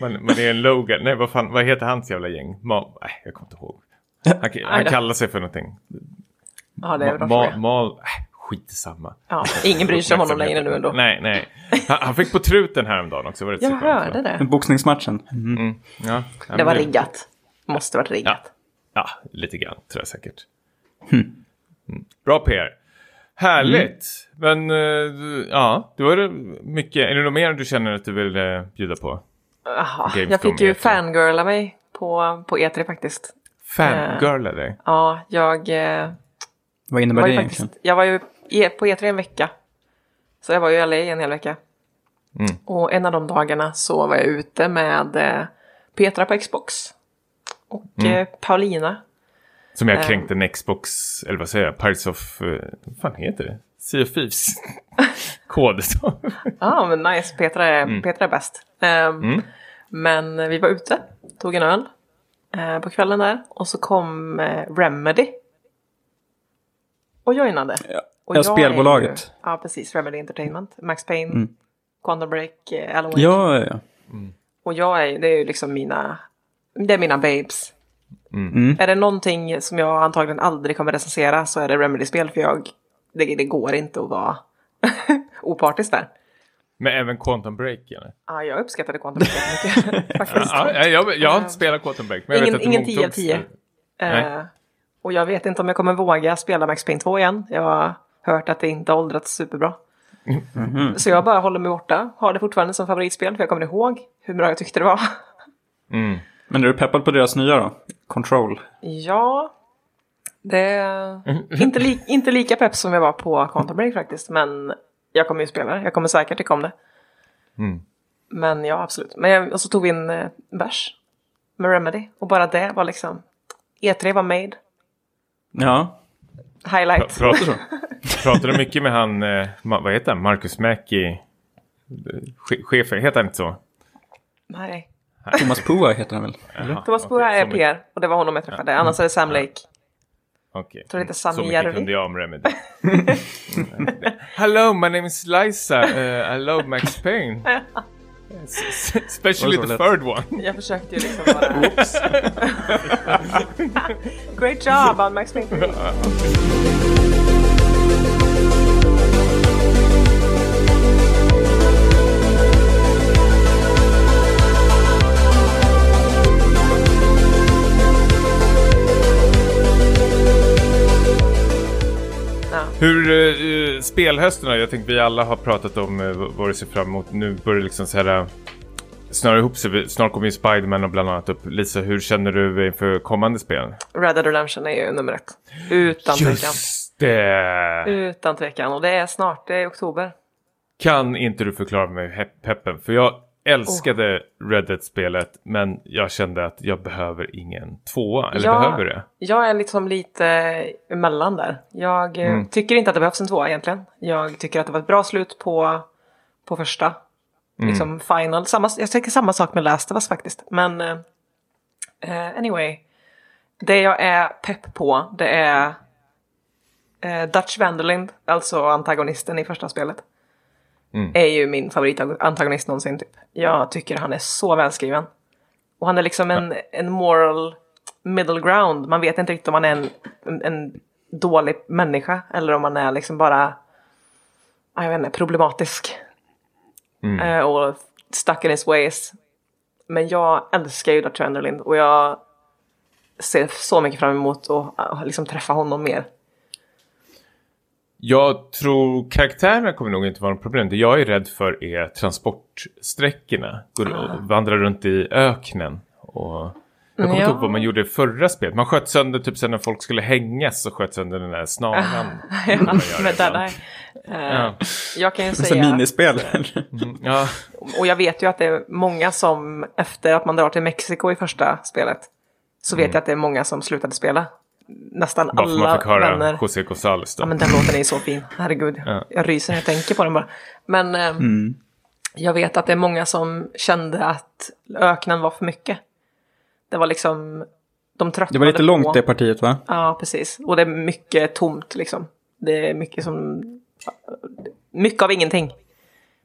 A: Man, man är en Logan, nej vad fan, vad heter hans jävla gäng? Ma, nej, jag kommer inte ihåg. Han, han kallar sig för någonting.
C: Ja, det är
A: Ma, skitsamma.
C: Ja, ingen bryr sig om honom längre nu ändå.
A: Nej, nej. Han, han fick på truten häromdagen också. Var det
C: Jag hörde det.
B: Boxningsmatchen. Mm.
A: Mm, ja, ja,
C: Det var riggat. Måste varit
A: Ja,
C: riggat.
A: ja, lite grann tror jag säkert. Mm. Bra PR. Härligt. Men eh, ja, det var mycket. Är det något mer du känner att du vill eh, bjuda på? Gamescom
C: jag fick ju
A: E3.
C: fangirla mig på, på E3 faktiskt.
A: Fangirlade?
C: Ja, jag eh,
B: Vad innebär
C: var
B: det egentligen?
C: faktiskt, jag var ju e- på E3 en vecka. Så jag var ju i LA en hel vecka.
A: Mm.
C: Och en av de dagarna så var jag ute med eh, Petra på Xbox. Och
A: Mm.
C: eh, Paulina.
A: Som jag
C: Ehm.
A: kränkte en Xbox, eller vad säger jag, Pirates of, eh, vad fan heter det? Sea of Thieves. Kod.
C: Ja, men nice. Petra är,
A: Mm.
C: Petra är bäst. Ehm, Men eh, vi var ute, tog en öl eh, på kvällen där. Och så kom eh, Remedy. Och joinade.
B: Ja.
C: Och
B: Ja,
C: jag
B: spelbolaget.
C: ju- Ja, precis. Remedy Entertainment. Max Payne, Quantum Break, eh, Alan Wake.
B: Ja, ja, ja.
C: Och jag är, det är ju liksom mina, det är mina babes.
B: Mm.
C: Är det någonting som jag antagligen aldrig kommer recensera så är det Remedy-spel för jag, det, det går inte att vara opartisk där.
A: Men även Quantum Break eller?
C: Ja, jag uppskattade Quantum Break mycket faktiskt.
A: Ja, ja, jag, jag har inte spelat Quantum Break. Men jag
C: ingen
A: vet att
C: ingen
A: det
C: 10 av
A: mottogs-
C: 10.
A: Nej.
C: Och jag vet inte om jag kommer våga spela Max Payne 2 igen. Jag har hört att det inte har åldrats superbra. Så jag bara håller mig borta. Har det fortfarande som favoritspel för jag kommer ihåg hur bra jag tyckte det var.
A: Mm.
B: Men är du peppad på deras nya då? Control.
C: Ja, det är inte, li inte lika pepp som jag var på Quantum Break faktiskt. Men jag kommer ju spela det. Jag kommer säkert tycka om det.
A: Mm.
C: Men ja, absolut. Men jag, och så tog vi en eh, bärs med Remedy. Och bara det var liksom... E3 var made.
B: Ja.
C: Highlight.
A: Pratar, pratar du mycket med han, eh, vad heter han, Marcus Mäki? Che- Chefen, heter han inte så?
C: Nej.
B: Thomas Pua heter han väl?
A: Jaha,
C: Thomas
A: okej,
C: Boa är
A: så
C: PR och det var honom jag träffade. Annars är det Sam Lake.
A: Okej.
C: Tror det heter
A: Så
C: Sami
A: mycket
C: Järvi.
A: kunde jag om Remedy. Hello, my name is Liza. Uh, I love Max Payne. S- s- Especially the third one.
C: Jag försökte ju liksom bara... Oops. Great job on Max Payne.
A: Hur uh, spelhösten då? Jag tänkte vi alla har pratat om uh, vad det ser fram emot. Nu börjar det liksom så här uh, snarare ihop sig. Snart kommer ju Spiderman och bland annat upp. Lisa, hur känner du inför kommande spel?
C: Red Dead Redemption är ju nummer ett. Utan tvekan.
A: Just det!
C: Utan tvekan. Och det är snart, det är oktober.
A: Kan inte du förklara mig he- peppen? För jag älskade Red Dead-spelet men jag kände att jag behöver ingen tvåa. Eller
C: Ja.
A: behöver det?
C: Jag är liksom lite emellan där. Jag eh, tycker inte att det behövs en tvåa egentligen. Jag tycker att det var ett bra slut på, på första. Liksom final. Samma, jag tycker samma sak med Last of Us faktiskt. Men eh, anyway. Det jag är pepp på det är eh, Dutch Vanderlind, alltså antagonisten i första spelet.
A: Mm.
C: Är ju min favoritantagonist någonsin typ. Jag tycker han är så välskriven. Och han är liksom en, en moral middle ground. Man vet inte riktigt om han är en, en, en dålig människa eller om han är liksom bara ja, jag vet inte, problematisk.
A: Mm.
C: Eh, och stuck in his ways. Men jag älskar ju Dutch Vanderlind och jag ser så mycket fram emot att uh, liksom träffa honom mer.
A: Jag tror karaktärerna kommer nog inte vara något problem. Det jag är rädd för är transportsträckorna. Går,
C: Ah.
A: Vandrar runt i öknen. Och jag kommer inte
C: Ja.
A: ihåg vad man gjorde i förra spelet. Man sköt sönder typ sen när folk skulle hängas så sköt sönder den där snaran.
C: Ja,
A: gör
C: med
A: ibland.
C: Deadeye. Eh,
A: Ja.
C: Jag kan ju säga...
B: minispel.
A: Mm, ja.
C: Och jag vet ju att det är många som efter att man drar till Mexiko i första spelet så vet jag att det är många som slutade spela. Nästan
A: Bara för
C: alla
A: man fick höra
C: vänner.
A: José González då.
C: Ja men den låten är ju så fin, herregud.
A: Ja.
C: Jag ryser när jag tänker på den bara. Men eh, jag vet att det är många som kände att öknen var för mycket. Det var liksom, de tröttnade
B: Det var lite
C: på-
B: långt det partiet va?
C: Ja, precis. Och det är mycket tomt liksom. Det är mycket som... Mycket av ingenting.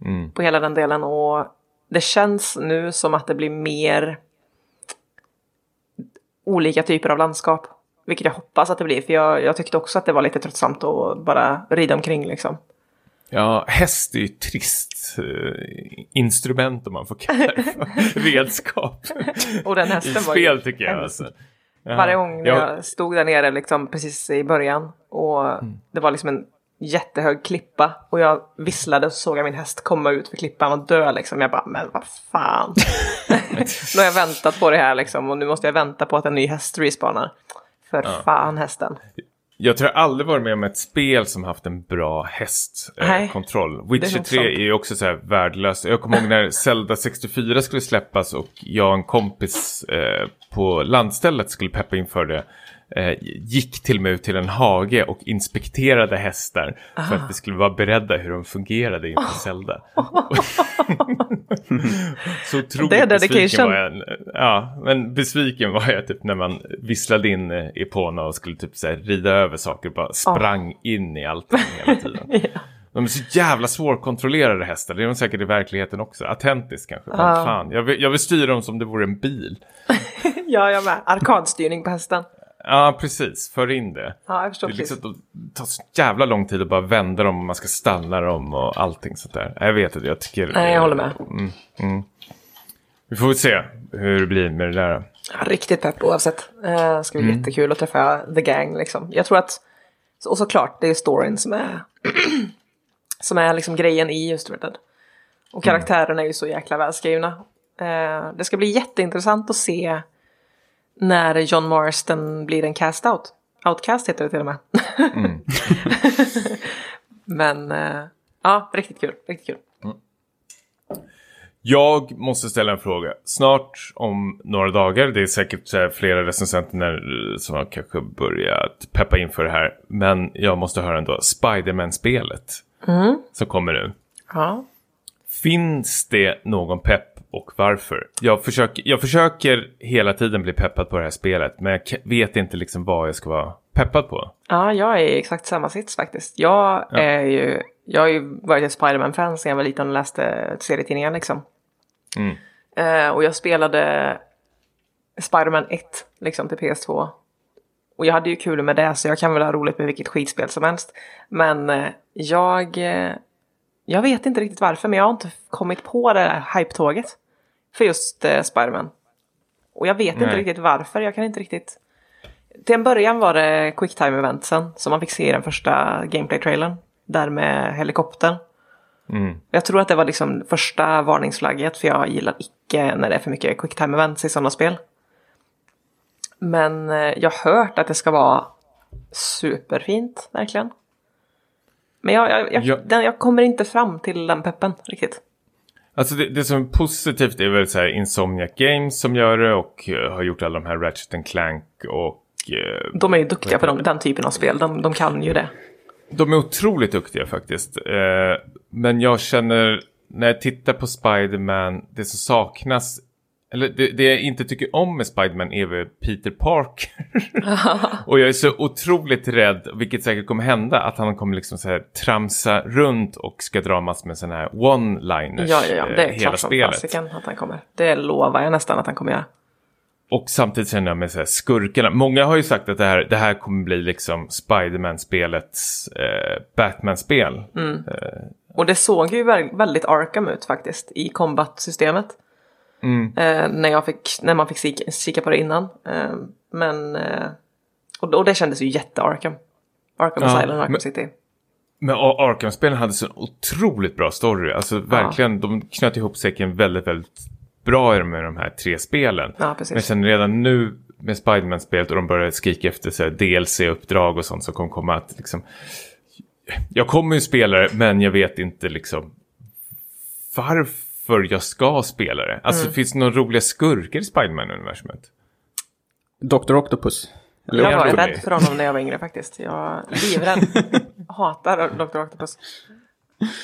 A: Mm.
C: På hela den delen. Och det känns nu som att det blir mer olika typer av landskap. Vilket jag hoppas att det blir. För jag, jag tyckte också att det var lite tröttsamt att bara rida omkring liksom.
A: Ja, häst är ju ett trist eh, instrument om man får kalla det för. Redskap.
C: Och den
A: I
C: hästen var ju
A: spel tycker jag. Alltså. Ja.
C: Varje gång när
A: Ja,
C: jag stod där nere liksom precis i början och
A: Mm.
C: det var liksom en jättehög klippa och jag visslade och så såg jag min häst komma ut för klippan och dö liksom. Jag bara, men vad fan. nu har jag väntat på det här liksom och nu måste jag vänta på att en ny häst respawnar. För fan hästen.
A: Jag tror jag aldrig varit med om ett spel som haft en bra hästkontroll. Eh, Witcher
C: nog
A: 3
C: sant.
A: är ju också så här värdelöst. Jag kommer ihåg när Zelda 64 skulle släppas och jag och en kompis eh, på landstället skulle peppa inför det. Eh, gick till och med ut till en hage och inspekterade hästar för att vi skulle vara beredda hur de fungerade inför Zelda. så otroligt
C: Det är
A: besviken var jag. Ja, men besviken var jag typ när man visslade in eh, Epona och skulle typ så här rida över saker och bara sprang in i allting hela tiden.
C: Ja.
A: De är så jävla svårkontrollerade hästar. Det är de säkert i verkligheten också. Attentis kanske. Men
C: Ja.
A: fan, jag vill, jag vill styra dem som det vore en bil.
C: ja, jag med. Arkadstyrning på hästen.
A: Ja, precis. För in det.
C: Ja, jag förstår
A: Det,
C: precis.
A: liksom, det tar så jävla lång tid att bara vända dem och man ska stanna dem och allting sånt där. Jag vet att jag tycker...
C: Nej, jag håller med.
A: Mm, mm. Vi får väl se hur det blir med det där.
C: Ja, Riktigt pepp oavsett. Eh, ska bli jättekul att träffa The Gang liksom. Jag tror att, och såklart, det är storyn som är, som är liksom grejen i just Red Dead. Och karaktärerna är ju så jäkla välskrivna. Eh, det ska bli jätteintressant att se när John Marston blir en cast out. Outcast heter det till och med. Men eh, ja, riktigt kul. Riktigt kul.
A: Jag måste ställa en fråga. Snart om några dagar, det är säkert flera recensenter som har kanske börjat peppa inför det här. Men jag måste höra ändå, Spiderman-spelet som kommer nu.
C: Ja.
A: Finns det någon pepp och varför? Jag försöker, jag försöker hela tiden bli peppad på det här spelet, men jag vet inte liksom vad jag ska vara peppad på.
C: Ja, jag är i exakt samma sits faktiskt. Jag är ju, jag har ju varit ett Spiderman-fan sedan jag var liten och läste serietidningar liksom.
A: Mm.
C: Eh, och jag spelade Spiderman 1 liksom till PS2. Och jag hade ju kul med det så jag kan väl ha roligt med vilket skitspel som helst. Men eh, jag, eh, jag vet inte riktigt varför men jag har inte kommit på det där hype-tåget. För just eh, Spiderman. Och jag vet inte
A: Nej.
C: riktigt varför, jag kan inte riktigt... Till en början var det quicktime-eventsen som man fick se i den första gameplay-trailern. Där med helikoptern.
A: Mm.
C: Jag tror att det var liksom första varningsflagget för jag gillar icke när det är för mycket quicktime-events i sådana spel. Men eh, jag har hört att det ska vara superfint, verkligen. Men jag, jag, jag,
A: Ja.
C: den, jag kommer inte fram till den peppen riktigt.
A: Alltså det, det som är positivt är väl så här Insomniac Games som gör det och eh, har gjort alla de här Ratchet and Clank och eh,
C: De är ju duktiga på de, den typen av spel, de, de kan ju det.
A: De är otroligt duktiga faktiskt. Eh, men jag känner när jag tittar på Spider-Man, det som saknas, eller det, det jag inte tycker om med Spider-Man är väl Peter Parker. och jag är så otroligt rädd, vilket säkert kommer hända, att han kommer liksom så här tramsa runt och ska dra massor med sådana här one-liners
C: Ja, ja, ja, det
A: eh,
C: är
A: hela
C: klart som fasiken att han kommer. Det lovar jag nästan att han kommer göra.
A: Och samtidigt känner jag med så här skurkarna. Många har ju sagt att det här, det här kommer bli liksom Spider-Man-spelets eh, Batman-spel.
C: Och det såg ju vä- väldigt Arkham ut faktiskt i combat-systemet.
A: Mm.
C: Eh, när, jag fick, när man fick kika, kika på det innan. Eh, men... Eh, och, och det kändes ju jätte-Arkham. Arkham
A: Ja,
C: Asylum och Arkham
A: men-
C: City.
A: Men Ar- Arkham-spelen hade så otroligt bra story. Alltså verkligen, de knöt ihop säcken väldigt, väldigt bra med de här tre spelen.
C: Ja.
A: Men känner redan nu med Spiderman-spelet och de börjar skrika efter så DLC-uppdrag och sånt som kommer komma att liksom... Jag kommer ju spela det, men jag vet inte liksom varför jag ska spela det. Alltså
C: Mm.
A: finns det några roliga skurkar i Spiderman-universumet?
B: Dr. Octopus. Eller
C: Jag var rädd för honom när jag var yngre faktiskt. Jag var livrädd. Hatar Dr. Octopus.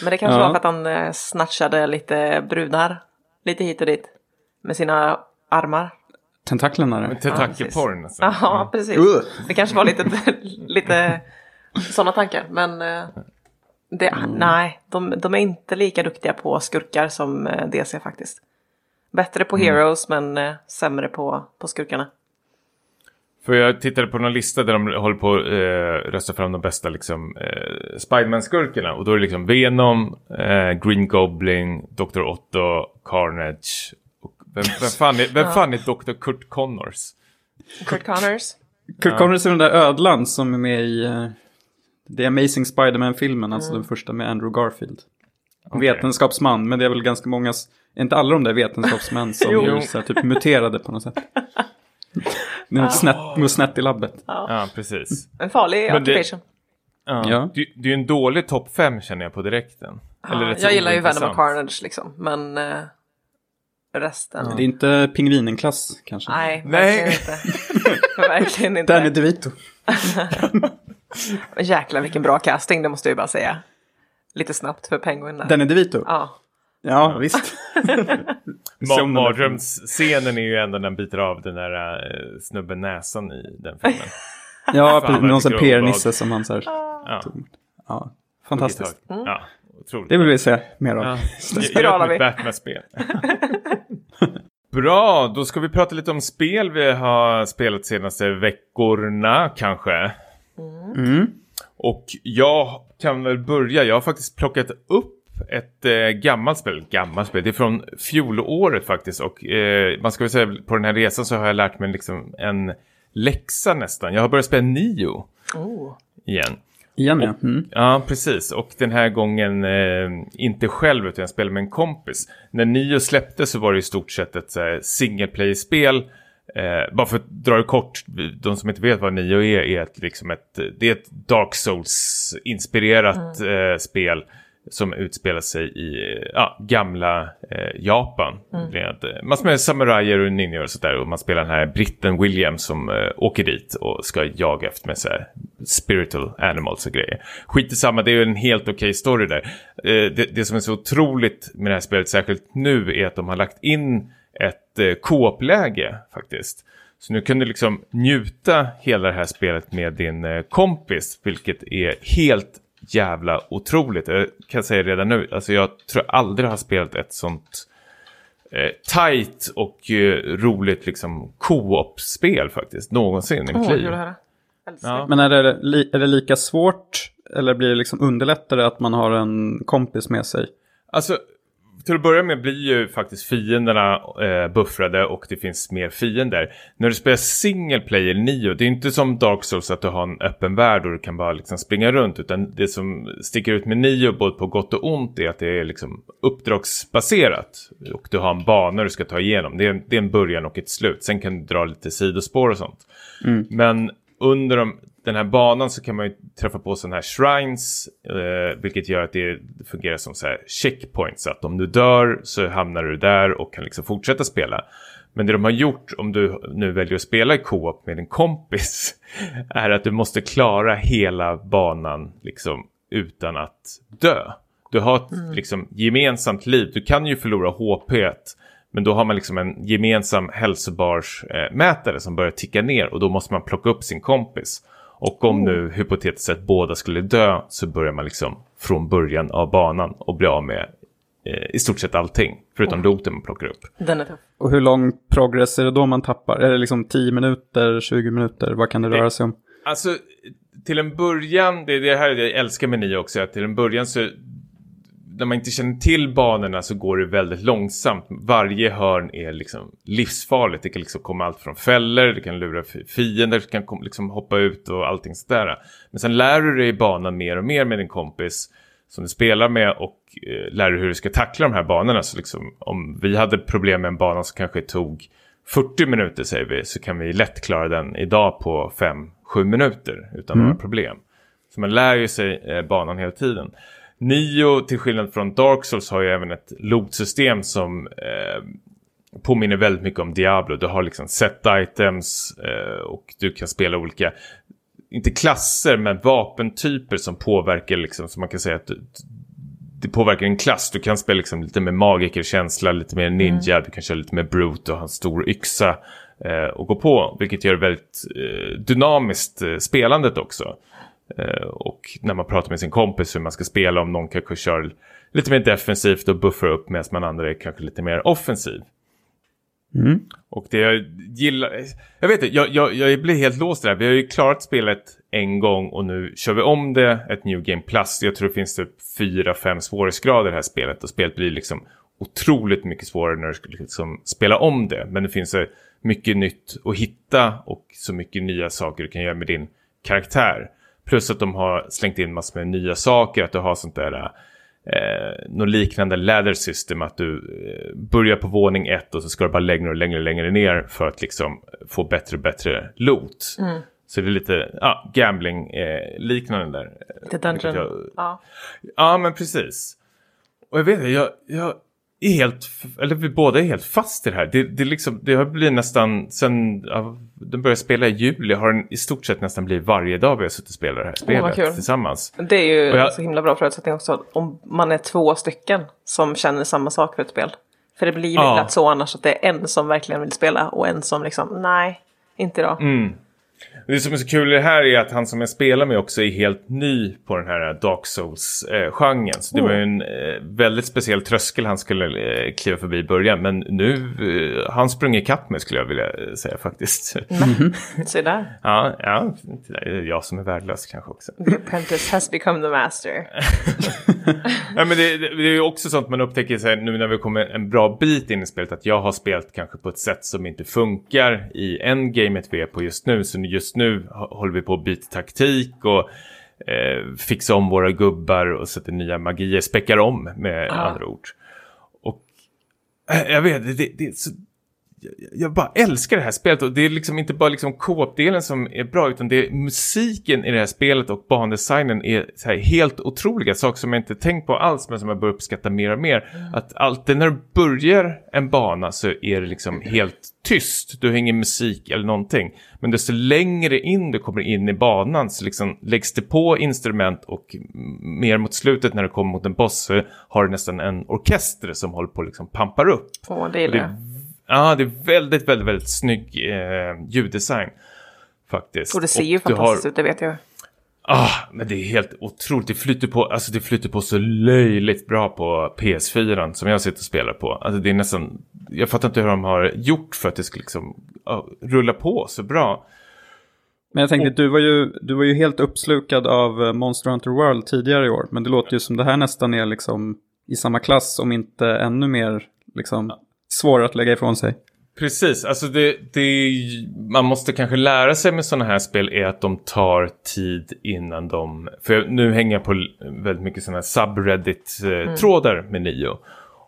C: Men det kanske
B: Ja.
C: var för att han eh, snatchade lite brudar. Lite hit och dit. Med sina armar.
B: Tentaklerna.
A: Tentakelporn alltså.
C: Ja, precis.
B: Uh.
C: Det kanske var lite, lite sådana tankar. Men eh, det, nej, de, de är inte lika duktiga på skurkar som eh, DC faktiskt. Bättre på heroes men eh, sämre på, på skurkarna.
A: För jag tittade på någon lista där de håller på att eh, rösta fram de bästa liksom, eh, Spiderman-skurkarna. Och då är det liksom Venom, eh, Green Goblin, Dr. Otto, Carnage. Och vem, vem, fan är, vem fan är Dr. Kurt Connors?
C: Kurt Connors.
B: Kurt Connors är den där ödlan som är med i Det är Amazing Spider-Man-filmen, alltså
C: Mm.
B: den första med Andrew Garfield.
A: Okej.
B: Vetenskapsman, men det är väl ganska många, är inte alla de där vetenskapsmän som
C: Jo.
B: är så här, typ muterade på något sätt? Det något snett, snett i labbet.
A: Ja, precis.
C: En farlig
A: Men det-
C: occupation.
A: Ja.
B: Ja.
A: Det, det är ju en dålig topp fem känner jag på direkten.
C: Ja, jag gillar ju Venom och Carnage liksom. Men eh, resten.
B: Det är inte pingvinen-klass kanske.
C: Nej,
A: Nej.
C: verkligen inte. verkligen inte.
B: Danny DeVito.
C: Jäklar vilken bra casting, det måste jag ju bara säga. Lite snabbt för Penguin där.
B: Danny DeVito? Ja,
C: Ja.
B: visst. Den
A: Mardrömsscenen är ju ändå när den biter av den där uh, snubben näsan i den filmen.
B: Ja,
A: Fan,
B: Någon sån
A: är
B: PR-nisse som han så här,
A: Ja,
B: ja, fantastiskt.
A: Ja, otroligt.
B: Det vill vi se mer av.
A: Ja.
C: Spiralar vi.
A: Batman-spel. Bra, då ska vi prata lite om spel vi har spelat senaste veckorna kanske.
B: Mm.
A: Och jag kan väl börja. Jag har faktiskt plockat upp ett eh, gammalt spel. Gammalt spel. Det är från fjolåret faktiskt. Och eh, man ska väl säga på den här resan så har jag lärt mig liksom en läxa nästan. Jag har börjat spela Nio
C: Oh.
A: igen.
B: Igen ja. Mm.
A: Ja, precis. Och den här gången eh, inte själv utan jag spelade med en kompis. När Nio släpptes så var det i stort sett ett här, single play-spel. Eh, bara för att dra det kort, de som inte vet vad Nio är, är ett, liksom ett, det är ett Dark Souls-inspirerat eh, spel som utspelar sig i ja, gamla eh, Japan. Med eh, massor med samurajer och ninjor och sådär. Och man spelar den här britten Williams som eh, åker dit och ska jaga efter med så här spiritual animals och grejer. Skit i samma, det är ju en helt okej story där. Eh, det, det som är så otroligt med det här spelet, särskilt nu, är att de har lagt in ett eh, co-op-läge faktiskt. Så nu kan du liksom njuta hela det här spelet med din eh, kompis, vilket är helt jävla otroligt. Jag kan säga redan nu, alltså jag tror jag aldrig har spelat ett sånt eh, tight och eh, roligt liksom co-op-spel faktiskt, någonsin i mitt liv. Ja.
B: Men är det, li- är det lika svårt eller blir det liksom underlättare att man har en kompis med sig?
A: Alltså, till att börja med blir ju faktiskt fienderna eh, buffrade och det finns mer fiender. När du spelar single player Nio, det är inte som Dark Souls att du har en öppen värld och du kan bara liksom springa runt. Utan det som sticker ut med Nio, både på gott och ont, är att det är liksom uppdragsbaserat. Och du har en bana du ska ta igenom. Det är, det är en början och ett slut. Sen kan du dra lite sidospår och sånt. Men under de, den här banan så kan man ju träffa på sådana här shrines. Eh, vilket gör att det fungerar som så här checkpoints. Så att om du dör så hamnar du där och kan liksom fortsätta spela. Men det de har gjort om du nu väljer att spela i co-op med en kompis. Är att du måste klara hela banan liksom utan att dö. Du har ett liksom, gemensamt liv. Du kan ju förlora HP. Men då har man liksom en gemensam hälsobarsmätare eh, som börjar ticka ner och då måste man plocka upp sin kompis. Och om nu hypotetiskt sett båda skulle dö så börjar man liksom från början av banan och bli av med eh, i stort sett allting. Förutom looten man plockar upp.
C: Den är tuff.
B: Och hur lång progress är det då man tappar? Är det liksom 10 minuter, 20 minuter? Vad kan det röra sig om?
A: Alltså till en början, det är det här jag älskar med Nio också, att till en början så när man inte känner till banorna så går det väldigt långsamt. Varje hörn är liksom livsfarligt. Det kan liksom komma allt från fällor, det kan lura fi- fiender, det kan liksom hoppa ut och allting sådär. Men sen lär du dig banan mer och mer med din kompis som du spelar med och eh, lär dig hur du ska tackla de här banorna. Så liksom, om vi hade problem med en bana som kanske tog 40 minuter säger vi, så kan vi lätt klara den idag på 5-7 minuter utan några problem. Så man lär ju sig eh, banan hela tiden. Nio, till skillnad från Dark Souls, har ju även ett loot-system som eh, påminner väldigt mycket om Diablo. Du har liksom set items eh, och du kan spela olika, inte klasser, men vapentyper som påverkar liksom, så man kan säga att du, det påverkar en klass. Du kan spela liksom lite med magikerkänsla, lite mer ninja, du kan köra lite mer brute och ha en stor yxa eh, och gå på. Vilket gör det väldigt eh, dynamiskt eh, spelandet också. Eh, och när man pratar med sin kompis hur man ska spela, om någon kanske kör lite mer defensivt och buffar upp medan man andra är kanske lite mer offensiv.
B: Mm.
A: Och det jag gillar, jag vet inte, jag, jag, jag blir helt låst där. Vi har ju klarat spelet en gång och nu kör vi om det, ett New Game Plus. Jag tror det finns typ fyra, fem svårighetsgrader i det här spelet och spelet blir liksom otroligt mycket svårare när du ska liksom spela om det. Men det finns så mycket nytt att hitta och så mycket nya saker du kan göra med din karaktär. Plus att de har slängt in massor med nya saker, att du har sånt där eh, något liknande ladder system, att du eh, börjar på våning ett och så ska du bara längre och längre och längre ner för att liksom få bättre och bättre loot.
C: Mm.
A: Så det är lite ja, gambling-liknande där.
C: Lite dungeon.
A: Jag,
C: Ja.
A: ja, men precis. Och jag vet jag, jag är helt, eller vi båda är helt fast i det här. Det, det, liksom, det har blivit nästan, sen ja, den började spela i juli, har den i stort sett nästan blivit varje dag vi har suttit och spelat det här spelet
C: kul.
A: tillsammans.
C: Det är ju
A: jag-
C: så himla bra förutsättning också om man är två stycken som känner samma sak för ett spel. För det blir ju
A: Ja.
C: lätt så annars att det är en som verkligen vill spela och en som liksom nej, inte idag.
A: Mm. Det som är så kul i det här är att han som jag spelar med också är helt ny på den här Dark Souls-genren. Så det var ju en eh, väldigt speciell tröskel han skulle eh, kliva förbi i början. Men nu eh, han sprungit ikapp mig skulle jag vilja säga faktiskt.
C: Se där.
A: ja, ja, det är jag som är värdelös kanske också.
C: The apprentice has become the master.
A: Ja, men det, det, är ju också sånt man upptäcker så här, nu när vi kommer en bra bit in i spelet att jag har spelat kanske på ett sätt som inte funkar i en gamet vi är på just nu. Så just nu hå- håller vi på att byta taktik och eh, fixa om våra gubbar och sätta nya magier, späckar om med andra ord. Och eh, jag vet, det, det, det jag- bara älskar det här spelet och det är liksom inte bara liksom co-op-delen som är bra utan det är musiken i det här spelet och bandesignen är så här helt otroliga saker som jag inte tänkt på alls men som jag börjar uppskatta mer och mer. Att alltid när du börjar en bana så är det liksom helt tyst. Du har ingen musik eller någonting. Men desto längre in du kommer in i banan så liksom läggs det på instrument och mer mot slutet när du kommer mot en boss så har du nästan en orkester som håller på att liksom pampar upp.
C: Åh, det jag.
A: Ja, det är väldigt, väldigt, väldigt snygg eh, ljuddesign. Faktiskt.
C: Och det ser ju
A: du
C: fantastiskt
A: har,
C: ut, det vet jag.
A: Ah, men det är helt otroligt. Det flyter på, alltså det flyter på så löjligt bra på PS4 som jag sitter och spelar på. Alltså det är nästan, jag fattar inte hur de har gjort för att det ska liksom ja, rulla på så bra.
B: Men jag tänkte, du var, ju, du var ju helt uppslukad av eh, Monster Hunter World tidigare i år. Men det låter ju som det här nästan är liksom i samma klass, om inte ännu mer liksom, svårare att lägga ifrån sig.
A: Precis, alltså det, det man måste kanske lära sig med sådana här spel är att de tar tid innan de, för nu hänger jag på väldigt mycket sådana här subreddit-trådar med Nio.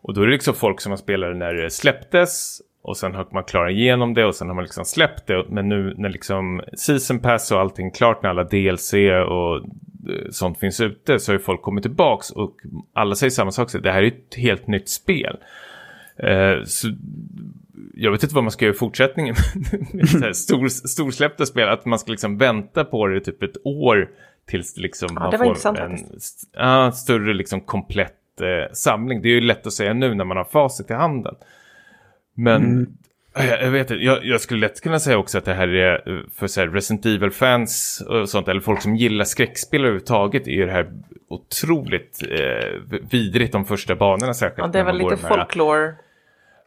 A: Och då är det liksom folk som har spelat när det släpptes och sen har man klarat igenom det och sen har man liksom släppt det. Men nu när liksom season pass och allting klart när alla DLC och eh, sånt finns ute så har ju folk kommit tillbaks och alla säger samma sak. Så det här är ett helt nytt spel. Eh, så jag vet inte vad man ska göra i fortsättningen stor, storsläppta spel. Att man ska liksom vänta på det i typ ett år tills liksom
C: Ja,
A: man får en ja, större liksom komplett eh, samling. Det är ju lätt att säga nu när man har facit i handen. Men
C: Mm.
A: jag, jag vet inte, jag, jag skulle lätt kunna säga också att det här är eh, för så här, Resident Evil-fans och sånt, eller folk som gillar skräckspel överhuvudtaget, är ju det här otroligt eh, vidrigt de första banorna särskilt.
C: Ja, det är väl lite
A: de här-
C: folklore.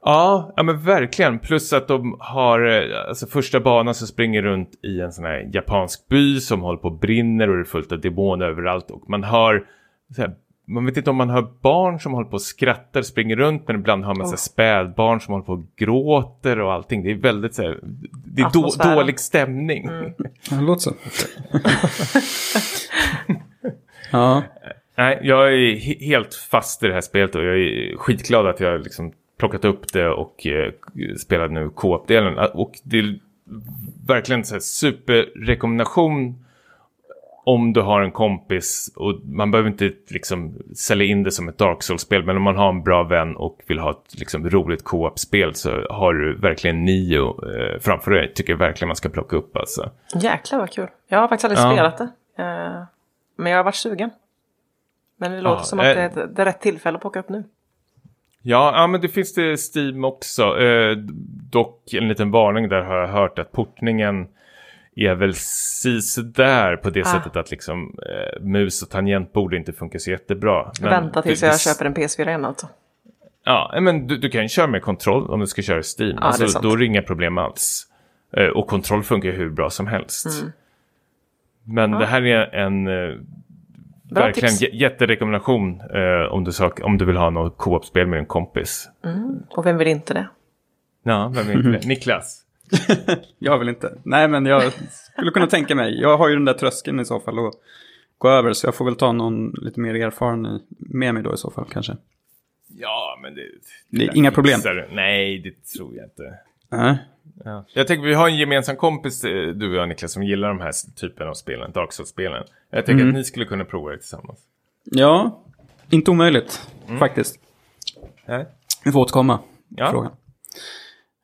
A: Ja, ja men verkligen. Plus att de har, eh, alltså första banan så springer runt i en sån här japansk by som håller på och brinner och det är fullt av demoner överallt. Och man hör, så här, man vet inte om man hör barn som håller på och skrattar, springer runt, men ibland har man så här spädbarn som håller på och gråter och allting. Det är väldigt så här, det är då, dålig stämning.
B: Ja, det låter så. ja,
A: Nej, jag är he- helt fast i det här spelet och jag är skitglad att jag liksom plockat upp det och eh, spelar nu co-op-delen. Och det är verkligen så här superrekommendation om du har en kompis och man behöver inte liksom sälja in det som ett Dark Souls-spel men om man har en bra vän och vill ha ett liksom, roligt co-op-spel så har du verkligen Nio eh, framför dig. Tycker jag verkligen man ska plocka upp alltså.
C: Jäklar vad kul. Jag har faktiskt aldrig
A: Ja.
C: spelat det. Eh, men jag har varit sugen. Men det låter
A: Ja,
C: som att
A: eh.
C: det är, det är rätt tillfälle att plocka upp nu.
A: Ja, ja, men det finns det Steam också. Eh, dock en liten varning där har jag hört att portningen är väl där på det
C: Ah.
A: sättet att liksom eh, mus och tangentbord inte funkar så jättebra. Men
C: Vänta tills
A: det,
C: jag
A: det,
C: köper en PS4 igen alltså.
A: Ja, men du, du kan ju köra med kontroll om du ska köra Steam.
C: är
A: alltså, då är det inga problem alls. Eh, och kontroll funkar hur bra som helst.
C: Mm.
A: Men det här är en eh, verkligen
C: tips.
A: jätterekommendation eh, om, du sak, om du vill ha något co-op-spel med en kompis.
C: Och vem vill inte det?
A: Ja, vem är inte det? Niklas?
B: jag vill inte. Nej, men jag skulle kunna tänka mig. Jag har ju den där tröskeln i så fall att gå över. Så jag får väl ta någon lite mer erfaren med mig då i så fall kanske.
A: Ja, men det...
B: Det är inga problem.
A: du. Nej, det tror jag inte.
B: Nej.
A: Ja. Jag tänker, vi har en gemensam kompis, eh, du och jag Niklas, som gillar de här typen av spelen, Dark Souls-spelen. Jag tänker
B: Mm.
A: att ni skulle kunna prova det tillsammans.
B: Ja, inte omöjligt
A: Mm.
B: faktiskt.
A: Nej?
B: Vi får återkomma
A: Ja.
B: frågan.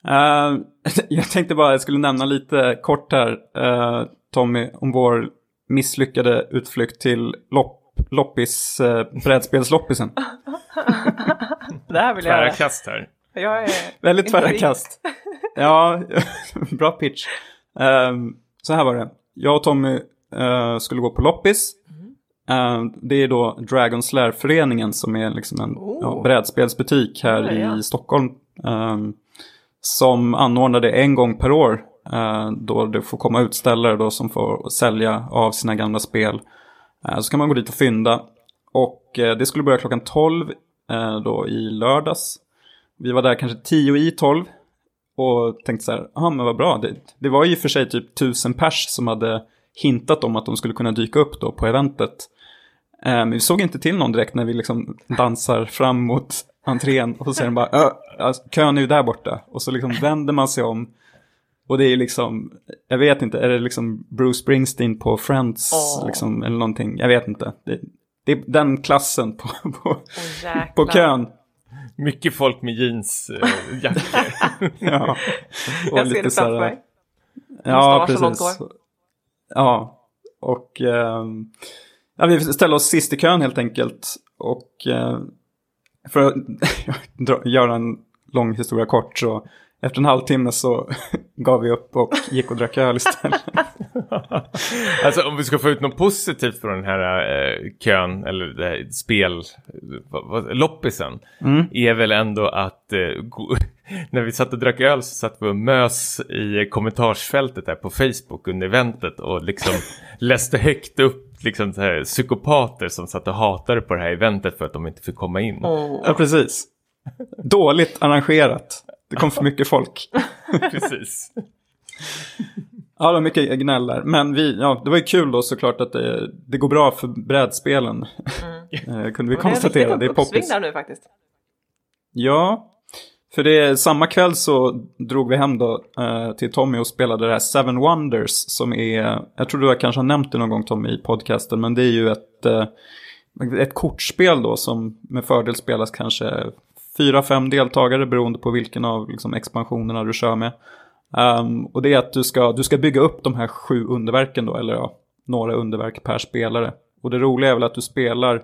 B: Eh, jag tänkte bara, jag skulle nämna lite kort här, eh, Tommy, om vår misslyckade utflykt till lopp, loppis, uh, brädspelsloppisen.
C: Det här vill jag
A: Tvära kast här.
C: Jag är
B: Väldigt tvära kast. Ja, bra pitch. Ehm, så här var det. Jag och Tommy eh, skulle gå på loppis. Ehm, det är då Dragon Slayer-föreningen som är liksom en
C: Oh.
B: ja, brädspelsbutik här
C: Ja, ja.
B: i Stockholm. ehm, som anordnade en gång per år. eh, då det får komma utställare då som får sälja av sina gamla spel. Eh, så kan man gå dit och fynda. Och det skulle börja klockan 12 eh, då i lördags. Vi var där kanske 10 i 12. Och tänkte så här, ja men vad bra. Det, det var ju för sig typ tusen pers som hade hintat om att de skulle kunna dyka upp då på eventet. Eh, Men vi såg inte till någon direkt när vi liksom dansar fram mot entrén. Och så säger de bara, "Ö, alltså, kön är ju där borta. Och så liksom vänder man sig om. Och det är liksom, jag vet inte, är det liksom Bruce Springsteen på Friends
C: Åh.
B: liksom, eller någonting? Jag vet inte. Det, det är den klassen på, på,
C: jäklar.
B: på kön.
A: Mycket folk med jeansjackor.
B: Ja. Och
C: Jag ser det framför mig.
B: Ja, precis. Ja, och ehm, ja, vi ställde oss sist i kön helt enkelt. Och eh, för att göra en lång historia kort så efter en halvtimme så gav vi upp och gick och drack öl istället.
A: alltså om vi ska få ut något positivt från den här eh, kön, eller det här spel, loppisen,
B: Mm.
A: är väl ändå att eh, gå, när vi satt och drack öl så satt vi och mös i kommentarsfältet där på Facebook under eventet och liksom läste högt upp liksom så här, psykopater som satt och hatade på det här eventet för att de inte fick komma in.
C: Åh.
B: Ja, precis. Dåligt arrangerat. Det kom för mycket folk.
A: Precis.
B: Ja, det var mycket gnäll där. Men vi, ja, det var ju kul då såklart att det, det går bra för brädspelen. Eh, kunde vi
C: Och
B: konstatera. Det är
C: Det är
B: poppis.
C: där nu faktiskt.
B: Ja, för det samma kväll så drog vi hem då eh, till Tommy och spelade det här Seven Wonders som är, jag tror du kanske har nämnt det någon gång Tommy i podcasten, men det är ju ett, eh, ett kortspel då som med fördel spelas kanske fyra, fem deltagare beroende på vilken av liksom, expansionerna du kör med. Ehm, och det är att du ska, du ska bygga upp de här sju underverken då, eller ja, några underverk per spelare. Och det roliga är väl att du spelar,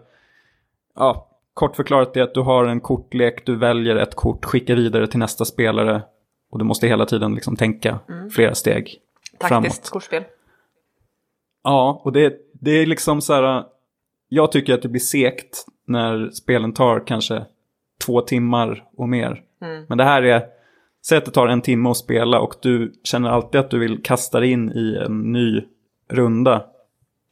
B: ja, kort förklarat är att du har en kortlek, du väljer ett kort, skickar vidare till nästa spelare. Och du måste hela tiden liksom tänka flera steg
C: Taktiskt
B: framåt.
C: kortspel.
B: Ja, och det, det är liksom så här, jag tycker att det blir segt när spelen tar kanske två timmar och mer. Men det här är, säg att det tar en timme att spela och du känner alltid att du vill kasta dig in i en ny runda.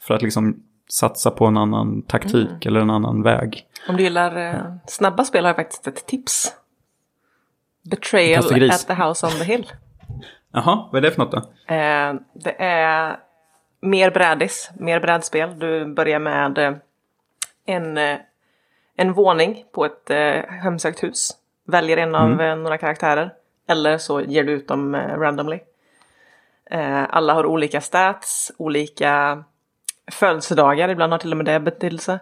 B: För att liksom satsa på en annan taktik eller en annan väg.
C: Om du gillar eh, snabba spel har jag faktiskt ett tips. Betrayal at the house on the hill.
B: Jaha, vad är det för något då?
C: Eh, det är mer brädis, mer brädspel. Du börjar med eh, en, eh, en våning på ett eh, hemsökt hus. Väljer en av eh, några karaktärer. Eller så ger du ut dem eh, randomly. Eh, alla har olika stats, olika födelsedagar. Ibland har till och med det betydelse.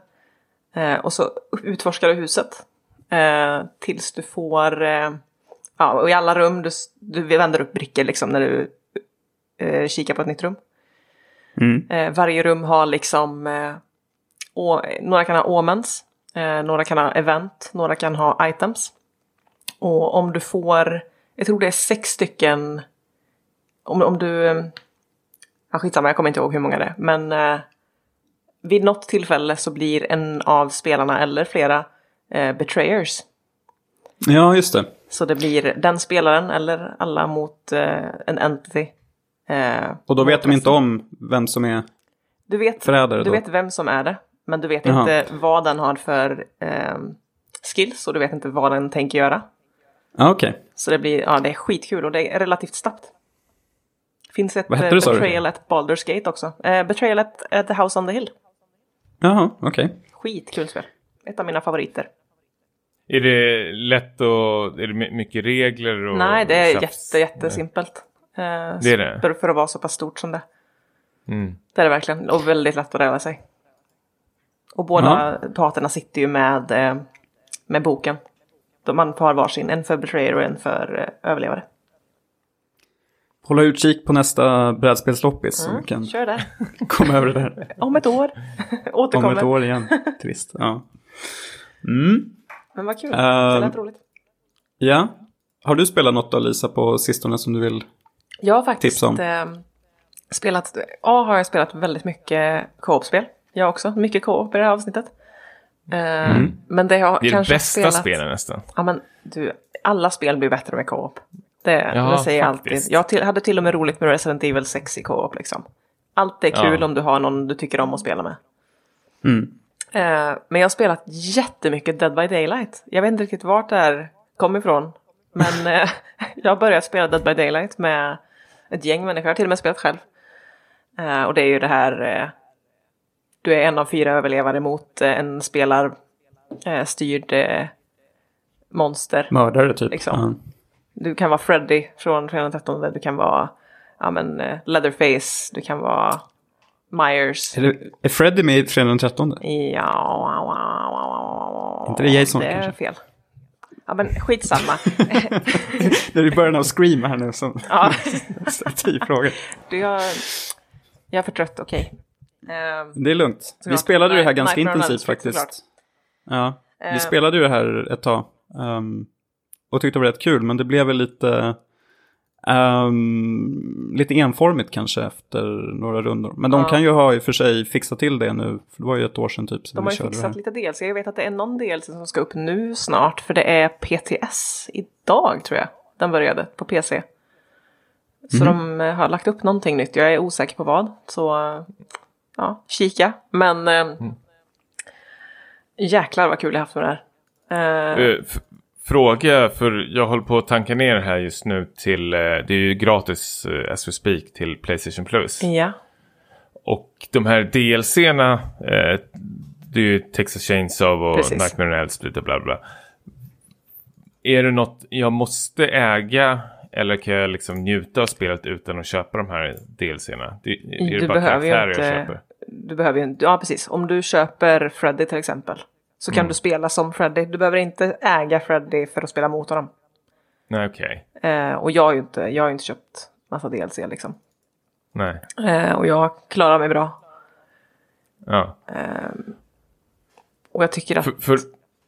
C: Eh, och så utforskar du huset. Eh, tills du får... Eh, ja, och i alla rum, du, du vänder upp brickor liksom när du kikar på ett nytt rum.
B: Mm.
C: Varje rum har liksom, å, några kan ha omens, eh, några kan ha event, några kan ha items. Och om du får, jag tror det är sex stycken, om, om du, eh, ja skitsamma jag kommer inte ihåg hur många det är, men eh, vid något tillfälle så blir en av spelarna eller flera eh, betrayers.
B: Ja, just det.
C: Så det blir den spelaren eller alla mot eh, en entity. Eh,
B: Och då vet de inte om vem som är
C: Du vet,
B: förrädare
C: du
B: då?
C: vet vem som är det, men du vet
B: Jaha.
C: inte vad den har för eh, skills och du vet inte vad den tänker göra.
B: Ja, okej.
C: Så det blir, ja det är skitkul och det är relativt snabbt. Finns ett eh,
B: du?
C: Betrayal at Baldur's Gate också. Eh, Betrayal at, at the House on the Hill.
B: Jaha, okej.
C: Skitkul spel. Ett av mina favoriter.
A: Är det lätt och är det my- mycket regler? Och
C: Nej, det är jätte, jättesimpelt. Eh,
A: Det är det?
C: För, för att vara så pass stort som det.
A: Mm.
C: Det är det verkligen. Och väldigt lätt att lära sig. Och båda parterna sitter ju med, eh, med boken. De man har varsin, en för betrayer och en för eh, överlevare.
B: Hålla utkik på nästa brädspelsloppis så vi kan
C: Mm, Kör där.
B: komma över det där.
C: Om ett år.
B: Om
C: Återkommer.
B: ett år igen. Trist. Ja. Mm.
C: Men vad kul.
B: Eh,
C: det lät roligt.
B: ja. Har du spelat något då Lisa på sistone som du vill?
C: Jag har faktiskt
B: Tips om.
C: spelat, ja har jag spelat väldigt mycket co-op-spel. Jag också, mycket co-op i det här avsnittet. Eh, Men det jag
A: Det är
C: kanske
A: det bästa
C: spelat,
A: spelet nästan.
C: Ja men du, alla spel blir bättre med co-op. Det,
A: Ja,
C: det säger jag alltid. Jag till, hade till och med roligt med Resident Evil 6 i co-op liksom. Allt är kul
A: Ja.
C: om du har någon du tycker om att spela med.
B: Mm.
C: Eh, men jag har spelat jättemycket Dead by Daylight. Jag vet inte riktigt vart det här kom ifrån. Men eh, jag har börjat spela Dead by Daylight med ett gäng människor. Jag har till och med spelat själv. Och det är ju det här. Du är en av fyra överlevare mot eh, en spelar eh, eh, monster.
B: Mördare typ?
C: Liksom. Du kan vara Freddy från 313. Du kan vara ja, men, Leatherface. Du kan vara Myers.
B: Är, det, är Freddy med i 313?
C: Ja,
B: Inte det Jason
C: Det är
B: kanske?
C: fel. Ja men skitsamma.
B: Det är i början av Scream här nu som
C: ja,
B: frågor.
C: du har... Jag är för trött, okej. Ehm,
B: Det är lugnt. Vi spelade ju det här ganska intensivt faktiskt. Ja,
C: Eh.
B: vi spelade ju det här ett tag. ehm, och tyckte det var rätt kul, men det blev väl lite... ehm, lite enformigt kanske efter några rundor. Men de
C: Ja.
B: kan ju ha i och för sig fixat till det nu. För det var ju ett år sedan typ som
C: de har ju fixat lite DLC. Jag vet att det är någon DLC som ska upp nu snart. För det är PTS idag tror jag. Den började på PC. Så de eh, har lagt upp någonting nytt. Jag är osäker på vad. Så eh, ja, kika. Men eh, jäklar vad kul jag haft med det här. Eh,
A: Eh, f- Fråga, för jag håller på att tanka ner här just nu till, eh, det är ju gratis eh, as we speak till Playstation Plus.
C: ja.
A: Och de här DLC-erna, eh, det är ju Texas Chainsaw och
C: Precis.
A: Nightmare on Elm Street och bla bla. Är det något jag måste äga eller kan jag liksom njuta av spelet utan att köpa de här DLC-erna? Det, är det
C: Du
A: bara
C: behöver ju
A: karaktärer
C: inte...
A: jag köper?
C: Du behöver ju inte... Ja, precis. Om du köper Freddy till exempel. Så
A: Mm.
C: kan du spela som Freddy. Du behöver inte äga Freddy för att spela mot honom.
A: Nej, okej.
C: Eh, och jag har ju inte, jag har inte köpt massa DLC liksom.
A: Nej.
C: Eh, och jag klarar mig bra.
A: Ja.
C: Och jag tycker att
A: För, för,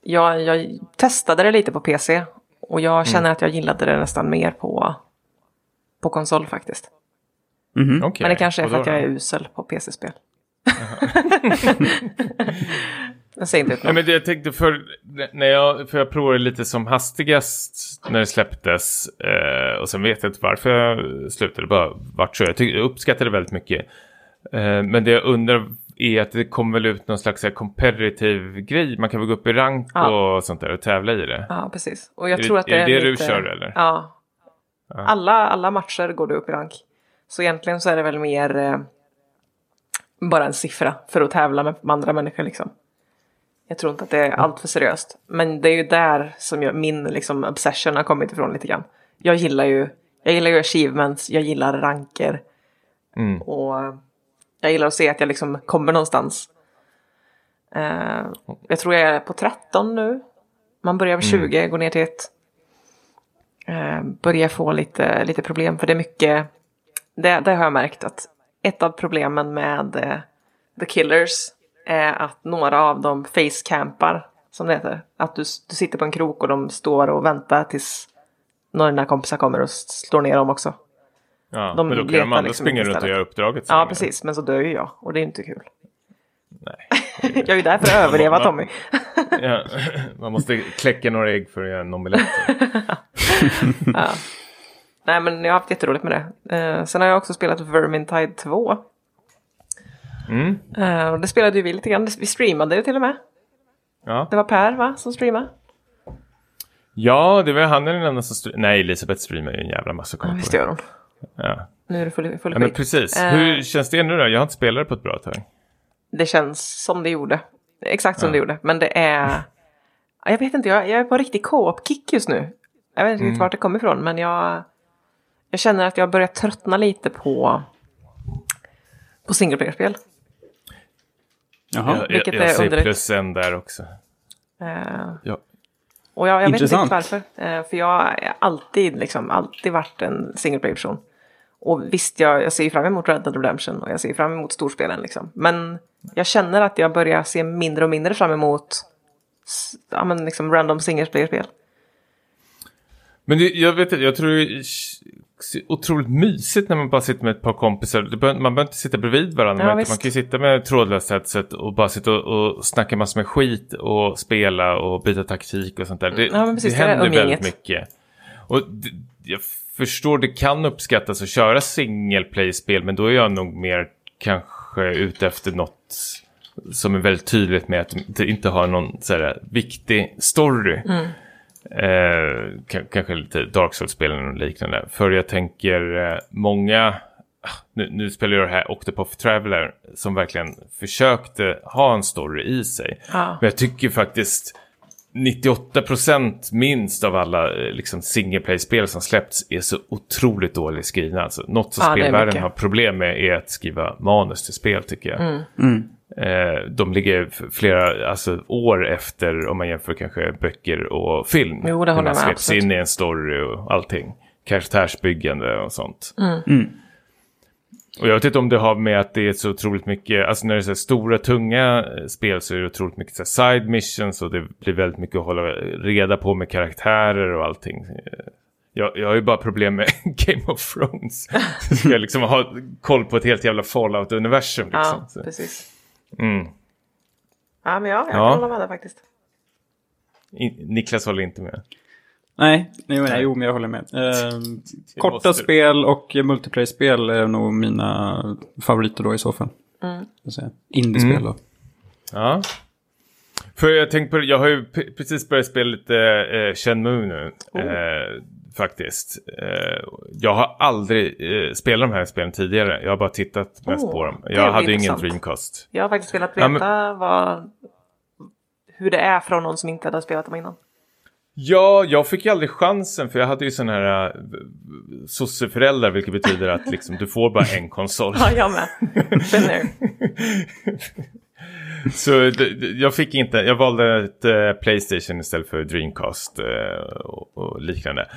C: jag, jag testade det lite på PC. Och
A: Mm.
C: jag känner att jag gillade det nästan mer på, på konsol faktiskt.
B: Mhm.
A: okej.
C: Men det kanske är för att jag är usel på PC-spel. jag säger inte ut
A: Nej, men jag tänkte för, när jag, för jag provade lite som hastigast när det släpptes. Eh, och sen vet jag inte varför jag slutade. Bara vart så. Jag, tyck, jag uppskattade det väldigt mycket. Eh, men det jag undrar är att det kommer väl ut någon slags competitive grej. Man kan väl gå upp i rank
C: Ja.
A: och sånt där och tävla i det.
C: Ja, precis. Och jag
A: Är
C: tror
A: det-
C: att det
A: är
C: är,
A: det det du
C: lite...
A: kör, eller?
C: Ja. Alla, alla matcher går du upp i rank. Så egentligen så är det väl mer eh, bara en siffra för att tävla med andra människor liksom. Jag tror inte att det är allt för seriöst. Men det är ju där som jag, min liksom, obsession har kommit ifrån lite grann. Jag gillar ju, jag gillar ju achievements, jag gillar ranker.
A: Mm.
C: Och jag gillar att se att jag liksom kommer någonstans. Eh, jag tror jag är på 13 nu. Man börjar vid 20, går ner till 1. Eh, börjar få lite, lite problem för det är mycket. Det, det har jag märkt att ett av problemen med eh, The Killers är att några av dem facecampar som det heter. Att du, du sitter på en krok och de står och väntar tills några av dina kompisar kommer och slår ner dem också.
A: Ja,
C: De
A: men då kan de andra
C: liksom
A: springa runt och göra uppdraget.
C: Ja,
A: eller?
C: precis. Men så dör ju jag och det är inte kul.
A: Nej.
C: Jag är ju där för att överleva Tommy.
A: Ja, man måste kläcka några ägg för att göra en omelett.
C: Ja. Nej men jag har haft jätteroligt med det. Eh, sen har jag också spelat Vermintide 2.
A: Mm.
C: Eh, och det spelade ju vi lite grann. Vi streamade det till och med.
A: Ja.
C: Det var Per va, som streamade?
A: ja, det var han den enda som... Str- Nej, Elisabeth streamar ju en jävla massa
C: Ja, visst gör hon.
A: Ja.
C: Nu är det full, full
A: Ja, men precis.
C: Eh.
A: Hur känns det nu då? Jag har inte spelat det på ett bra tag.
C: Det känns som det gjorde. Exakt som det gjorde. Men det är... Ja, Jag vet inte, jag, jag är på riktig co-op-kick just nu. Jag vet inte
A: Mm.
C: vart det kommer ifrån, men jag... Jag känner att jag börjar tröttna lite på... På single player-spel.
B: Jaha.
A: jag
C: vilket
A: jag, jag
C: är
A: säger
C: underligt.
A: plus en där också.
C: Eh,
A: Ja.
C: Och jag, jag vet inte varför. Eh, för jag har alltid, liksom, alltid varit en single player person. Och visst, jag, jag ser ju fram emot Red Dead Redemption och jag ser fram emot storspelen. Liksom. Men jag känner att jag börjar se mindre och mindre fram emot ja, men liksom random single player-spel.
A: Men det, jag vet inte, jag tror det är otroligt mysigt när man bara sitter med ett par kompisar. Det bör, man behöver inte sitta bredvid varandra.
C: Ja,
A: man, kan ju sitta med trådlöst headset och bara sitta och, och snacka massor med skit och spela och byta taktik och sånt där. Det,
C: Ja, precis,
A: det
C: det
A: händer
C: umgänget.
A: väldigt mycket. Och jag förstår det kan uppskattas att köra single play-spel men då är jag nog mer kanske ute efter något som är väldigt tydligt med att det inte har någon så här, viktig story. Eh, k- kanske lite Dark Souls-spel eller något liknande. För jag tänker eh, många, ah, nu, nu spelar jag det här Octopath Traveler som verkligen försökte ha en story i sig.
C: Ja.
A: Men jag tycker faktiskt 98% minst av alla eh, liksom, single play-spel som släppts är så otroligt dåligt skrivna. Alltså, något som
C: är
A: spelvärlden har problem med är att skriva manus till spel tycker jag.
B: Mm.
A: Eh, de ligger flera alltså, år efter om man jämför kanske böcker och film.
C: Jo, det håller
A: man sveps
C: absolut.
A: in i en story och allting. Karaktärsbyggande och sånt.
B: Mm.
A: Och jag vet inte om det har med att det är så otroligt mycket, alltså när det är så stora tunga eh, spel så är det otroligt mycket så side missions och det blir väldigt mycket att hålla reda på med karaktärer och allting. Eh, Jag, jag har ju bara problem med Game of Thrones. Så ska jag liksom ha koll på ett helt jävla Fallout-universum liksom.
C: Ja, precis.
A: mm.
C: Ja, men ja, jag kan
A: Ja.
C: hålla med där faktiskt.
A: I- Niklas håller inte med.
B: Nej, nej, nej, jo, men jag håller med. Eh, korta spel och multiplayer-spel är nog mina favoriter då i så fall.
C: Mm.
B: Indiespel
A: Mm.
B: då.
A: Ja. För jag tänkte på jag har ju p- precis börjat spela lite eh, Shenmue nu. Eh, faktiskt. Eh, jag har aldrig eh, spelat de här spelen tidigare. Jag har bara tittat mest
C: Oh,
A: på dem. Jag hade ingen. Dreamcast.
C: Jag har faktiskt velat
A: Ja,
C: veta
A: men-
C: vad, hur det är från någon som inte hade spelat dem innan.
A: Ja, jag fick ju aldrig chansen för jag hade ju sådana här uh, sosseföräldrar vilket betyder att liksom, du får bara en konsol.
C: Ja, jag med. Been.
A: Så jag fick inte, jag valde ett eh, Playstation istället för Dreamcast eh, och, och liknande.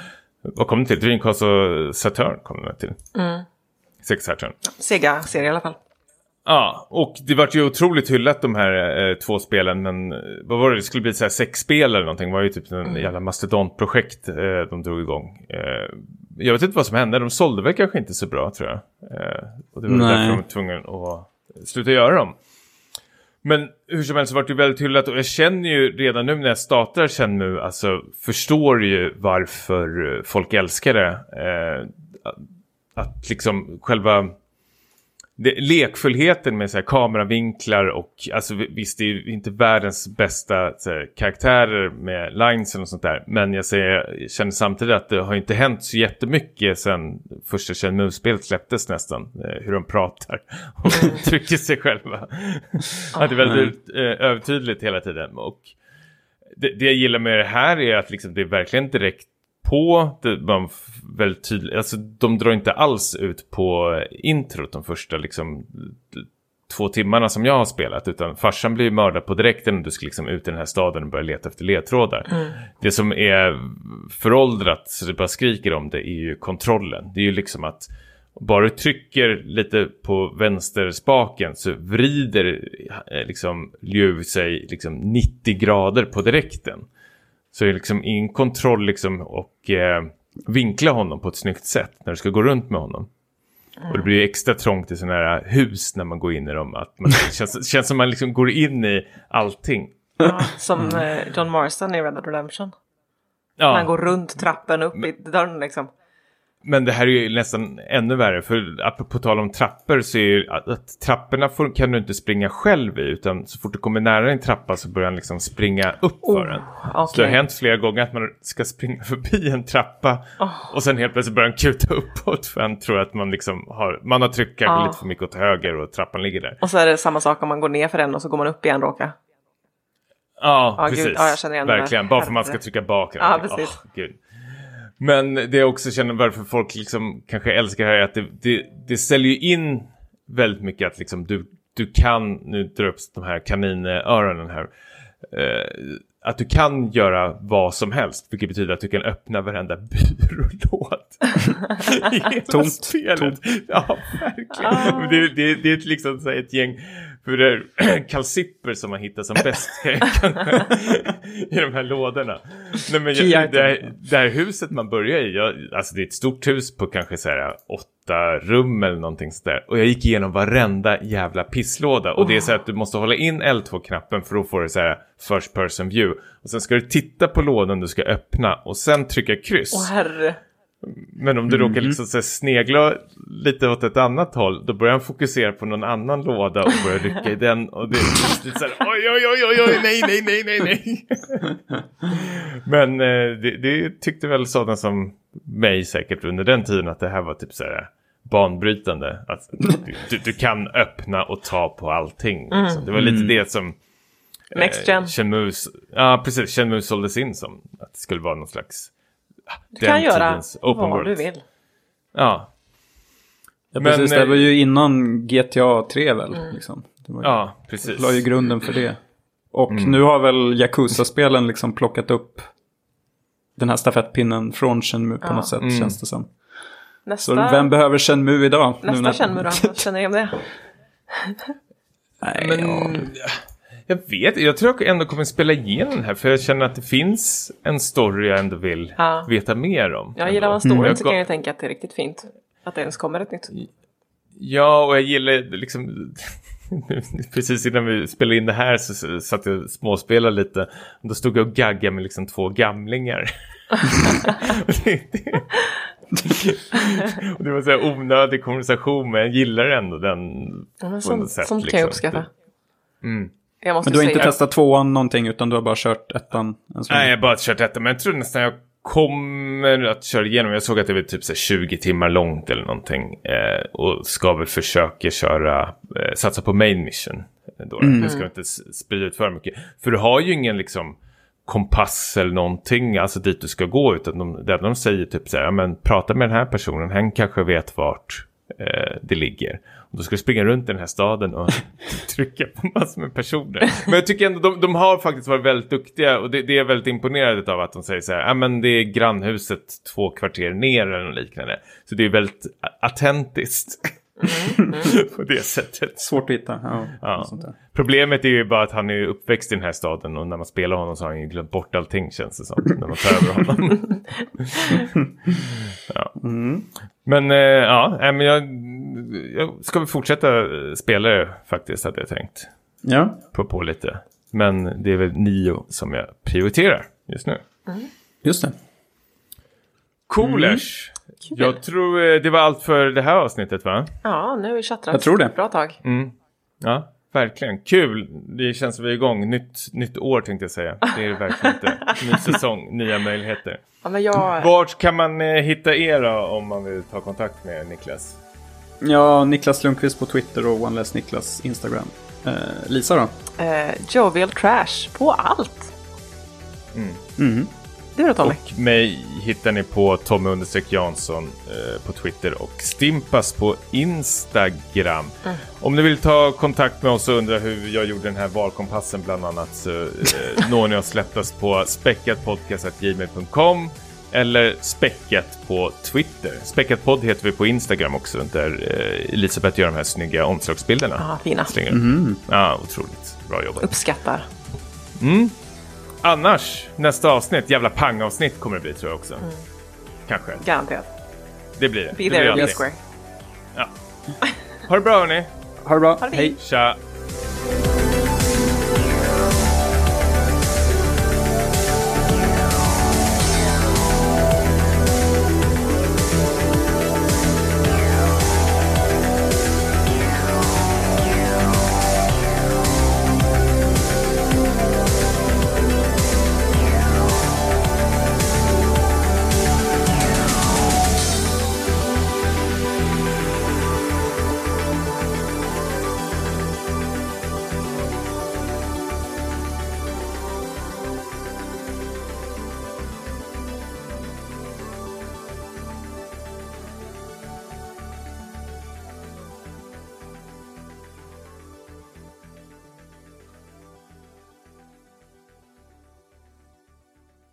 A: Vad kom det till? Dreamcast och Saturn kom det till.
C: Mm.
A: Sex Saturn.
C: Sega-serie i alla fall.
A: Ja, och det vart ju otroligt hyllat de här eh, två spelen. Men eh, vad var det? Det skulle bli så här sex spel eller någonting. Det var ju typ en jävla mastodontprojekt eh, de drog igång. Eh, jag vet inte vad som hände. De sålde väl kanske inte så bra tror jag. Eh, och det var
B: Nej.
A: därför de var tvungna att sluta göra dem. Men hur som helst så vart det väldigt hyllat och jag känner ju redan nu när jag startar Shenmue, alltså förstår ju varför folk älskar det. Eh, att- att liksom själva det, lekfullheten med så här, kameravinklar och alltså vi- visst det är inte världens bästa här, karaktärer med linesen och sånt där. Men jag, säger, jag känner samtidigt att det har inte hänt så jättemycket sen första Shenmue-spelet släpptes nästan. Eh, hur de pratar och uttrycker sig själva. ja, det är väldigt eh, övertydligt hela tiden. Och det, det jag gillar med det här är att liksom, det är verkligen direkt på. Det, man väldigt tydligt, alltså, de drar inte alls ut på introt de första liksom, två timmarna som jag har spelat. Utan farsan blir mördad på direkten och du ska liksom ut i den här staden och börja leta efter ledtrådar. Det som är föråldrat, så det bara skriker om det, är ju kontrollen. Det är ju liksom att bara du trycker lite på vänsterspaken så vrider eh, liksom Liu sig liksom 90 grader på direkten. Så det är liksom ingen kontroll liksom och eh, vinkla honom på ett snyggt sätt när du ska gå runt med honom. Och det blir ju extra trångt i sådana här hus när man går in i dem. Att man, det känns, känns som man liksom går in i allting.
C: Ja, som eh, John Marston i Red Dead Redemption.
A: Ja.
C: Han går runt trappen upp i dörren liksom.
A: Men det här är ju nästan ännu värre, för på tal om trappor så är ju att, att trapporna får, kan du inte springa själv i, utan så fort du kommer nära en trappa så börjar den liksom springa upp för
C: Oh,
A: den.
C: okej.
A: Så det har hänt flera gånger att man ska springa förbi en trappa
C: Oh.
A: och sen helt plötsligt börjar den kuta uppåt för han tror att man liksom har, man har tryckt kanske
C: Ja.
A: lite för mycket åt höger och trappan ligger där.
C: Och så är det samma sak om man går ner för en och så går man upp igen råka.
A: Ja,
C: gud.
A: precis.
C: Ja, jag känner igen.
A: Verkligen, bara för att man ska trycka bak.
C: Ja, precis.
A: Åh, gud. Men det jag också känner varför folk liksom kanske älskar det här är att det, det, det ställer ju in väldigt mycket att liksom du, du kan, nu drar upp de här kaninöronen här, eh, att du kan göra vad som helst, vilket betyder att du kan öppna varenda byrålåd i hela
B: Tomt,
A: spelet.
B: tomt.
A: Ja, verkligen.
C: Ah.
A: Det, det, det är liksom så här ett gäng för det är kalsipper som man hittar som bäst i de här lådorna. Nej, men jag, det, här, det här huset man börjar i, jag, alltså det är ett stort hus på kanske så här åtta rum eller någonting sådär. Och jag gick igenom varenda jävla pisslåda. Och det är så att du måste hålla in L2-knappen för då får du så här first person view. Och sen ska du titta på lådan du ska öppna och sen trycka kryss.
C: Åh herre.
A: Men om du råkar liksom så snegla lite åt ett annat håll, då börjar han fokusera på någon annan låda och börjar rycka i den. Och det är lite så här, oj, oj, oj, oj, oj, nej, nej, nej, nej, nej. Men eh, det, det tyckte väl sådana som mig säkert under den tiden att det här var typ så här banbrytande. Att du, du, du kan öppna och ta på allting. Liksom. Det var lite det som
C: Next gen.
A: Shenmue, ja precis, Shenmue såldes in som. Att det skulle vara någon slags
C: Du kan göra
A: open
C: vad
A: world.
C: du vill.
A: Ja,
B: Ja,
A: Men,
B: precis,
A: eh,
B: det var ju innan GTA 3 väl. Liksom. Det var ju,
A: ja precis.
B: la ju grunden för det. Och nu har väl Yakuza-spelen liksom plockat upp den här stafettpinnen från Shenmue på
C: Ja.
B: något sätt
A: Mm.
B: känns det som.
C: Nästa,
B: Så vem behöver Shenmue idag? Nu
C: nästa
B: när-
C: känner du då? Vad känner ni om det?
B: Nej,
A: Men
B: ja.
A: Jag vet, jag tror jag ändå kommer spela igenom den här för jag känner att det finns en story jag ändå vill
C: Ja.
A: veta mer om.
C: Jag gillar man storyn
A: Jag
C: så kan jag tänka att det är riktigt fint. Att det ens kommer ett nytt.
A: Ja, och jag gillar liksom... Precis innan vi spelade in det här så så satt jag och spmåspelade lite. Och då stod jag och gaggade med liksom två gamlingar. Och det, var så här onödig konversation men jag gillar ändå den.
C: Ja,
A: något sätt,
C: sånt kan jag
A: liksom.
C: uppskatta.
A: Mm.
C: Jag måste
B: Men du har inte
C: säga.
B: testat tvåan någonting utan du har bara kört ettan?
A: Nej, jag har bara kört detta. Men jag tror nästan jag kommer att köra igenom. Jag såg att det var typ så här 20 timmar långt eller någonting. Eh, och ska väl försöka köra, eh, satsa på main mission. Då. Jag ska inte sprida ut för mycket. För du har ju ingen liksom kompass eller någonting, alltså dit du ska gå. Utan de, det de säger typ så här, ja, men prata med den här personen, han kanske vet vart eh, det ligger. Då ska du springa runt i den här staden och trycka på massor med personer. Men jag tycker ändå de, de har faktiskt varit väldigt duktiga och det, det är väldigt imponerad av att de säger så här, ja men det är grannhuset två kvarter ner eller något liknande. Så det är väldigt autentiskt. på det sättet.
B: Svårt att hitta. Ja,
A: Ja. Problemet är ju bara att han är uppväxt i den här staden och när man spelar honom så har han ju glömt bort allting känns det som. När man tar över honom. ja. Men eh, ja, men jag, jag ska väl fortsätta eh, spela det faktiskt hade jag tänkt.
B: Ja,
A: På, på lite. Men det är väl nio som jag prioriterar just nu.
B: just det.
A: Coolers.
C: Kul.
A: Jag tror eh, det var allt för det här avsnittet va?
C: Ja, nu har vi chattrat.
B: Jag tror det.
C: Bra tag.
A: Mm. Ja, verkligen. Kul. Det känns som vi är igång. Nytt, nytt år tänkte jag säga. Det är det verkligen inte. Ny säsong, nya möjligheter.
C: Ja, men jag...
A: Vart kan man eh, hitta er då, om man vill ta kontakt med Niklas?
B: Ja, Niklas Lundqvist på Twitter och OneLess Niklas Instagram. Eh, Lisa då?
C: Eh, Jovial Trash på allt.
B: Mhm.
C: Du då Tommy?
A: Och mig hittar ni på Tommy understreck Jansson eh, på Twitter och Stimpas på Instagram. Om ni vill ta kontakt med oss och undra hur jag gjorde den här valkompassen bland annat så eh, når ni oss lättast på späckatpodcast.gmail.com eller späckat på Twitter. Späckatpodd heter vi på Instagram också där eh, Elisabeth gör de här snygga omslagsbilderna.
C: Ja, fina.
A: Slänger. Ja, otroligt bra jobbat.
C: Uppskattar.
A: Annars, nästa avsnitt, jävla pangavsnitt kommer det bli tror jag också. Kanske.
C: Garanterat.
A: Det blir det.
C: Be
A: det blir
C: there or be square.
A: Ha det bra hörni.
B: Ha det bra.
C: Ha det
B: Hej.
A: Tja.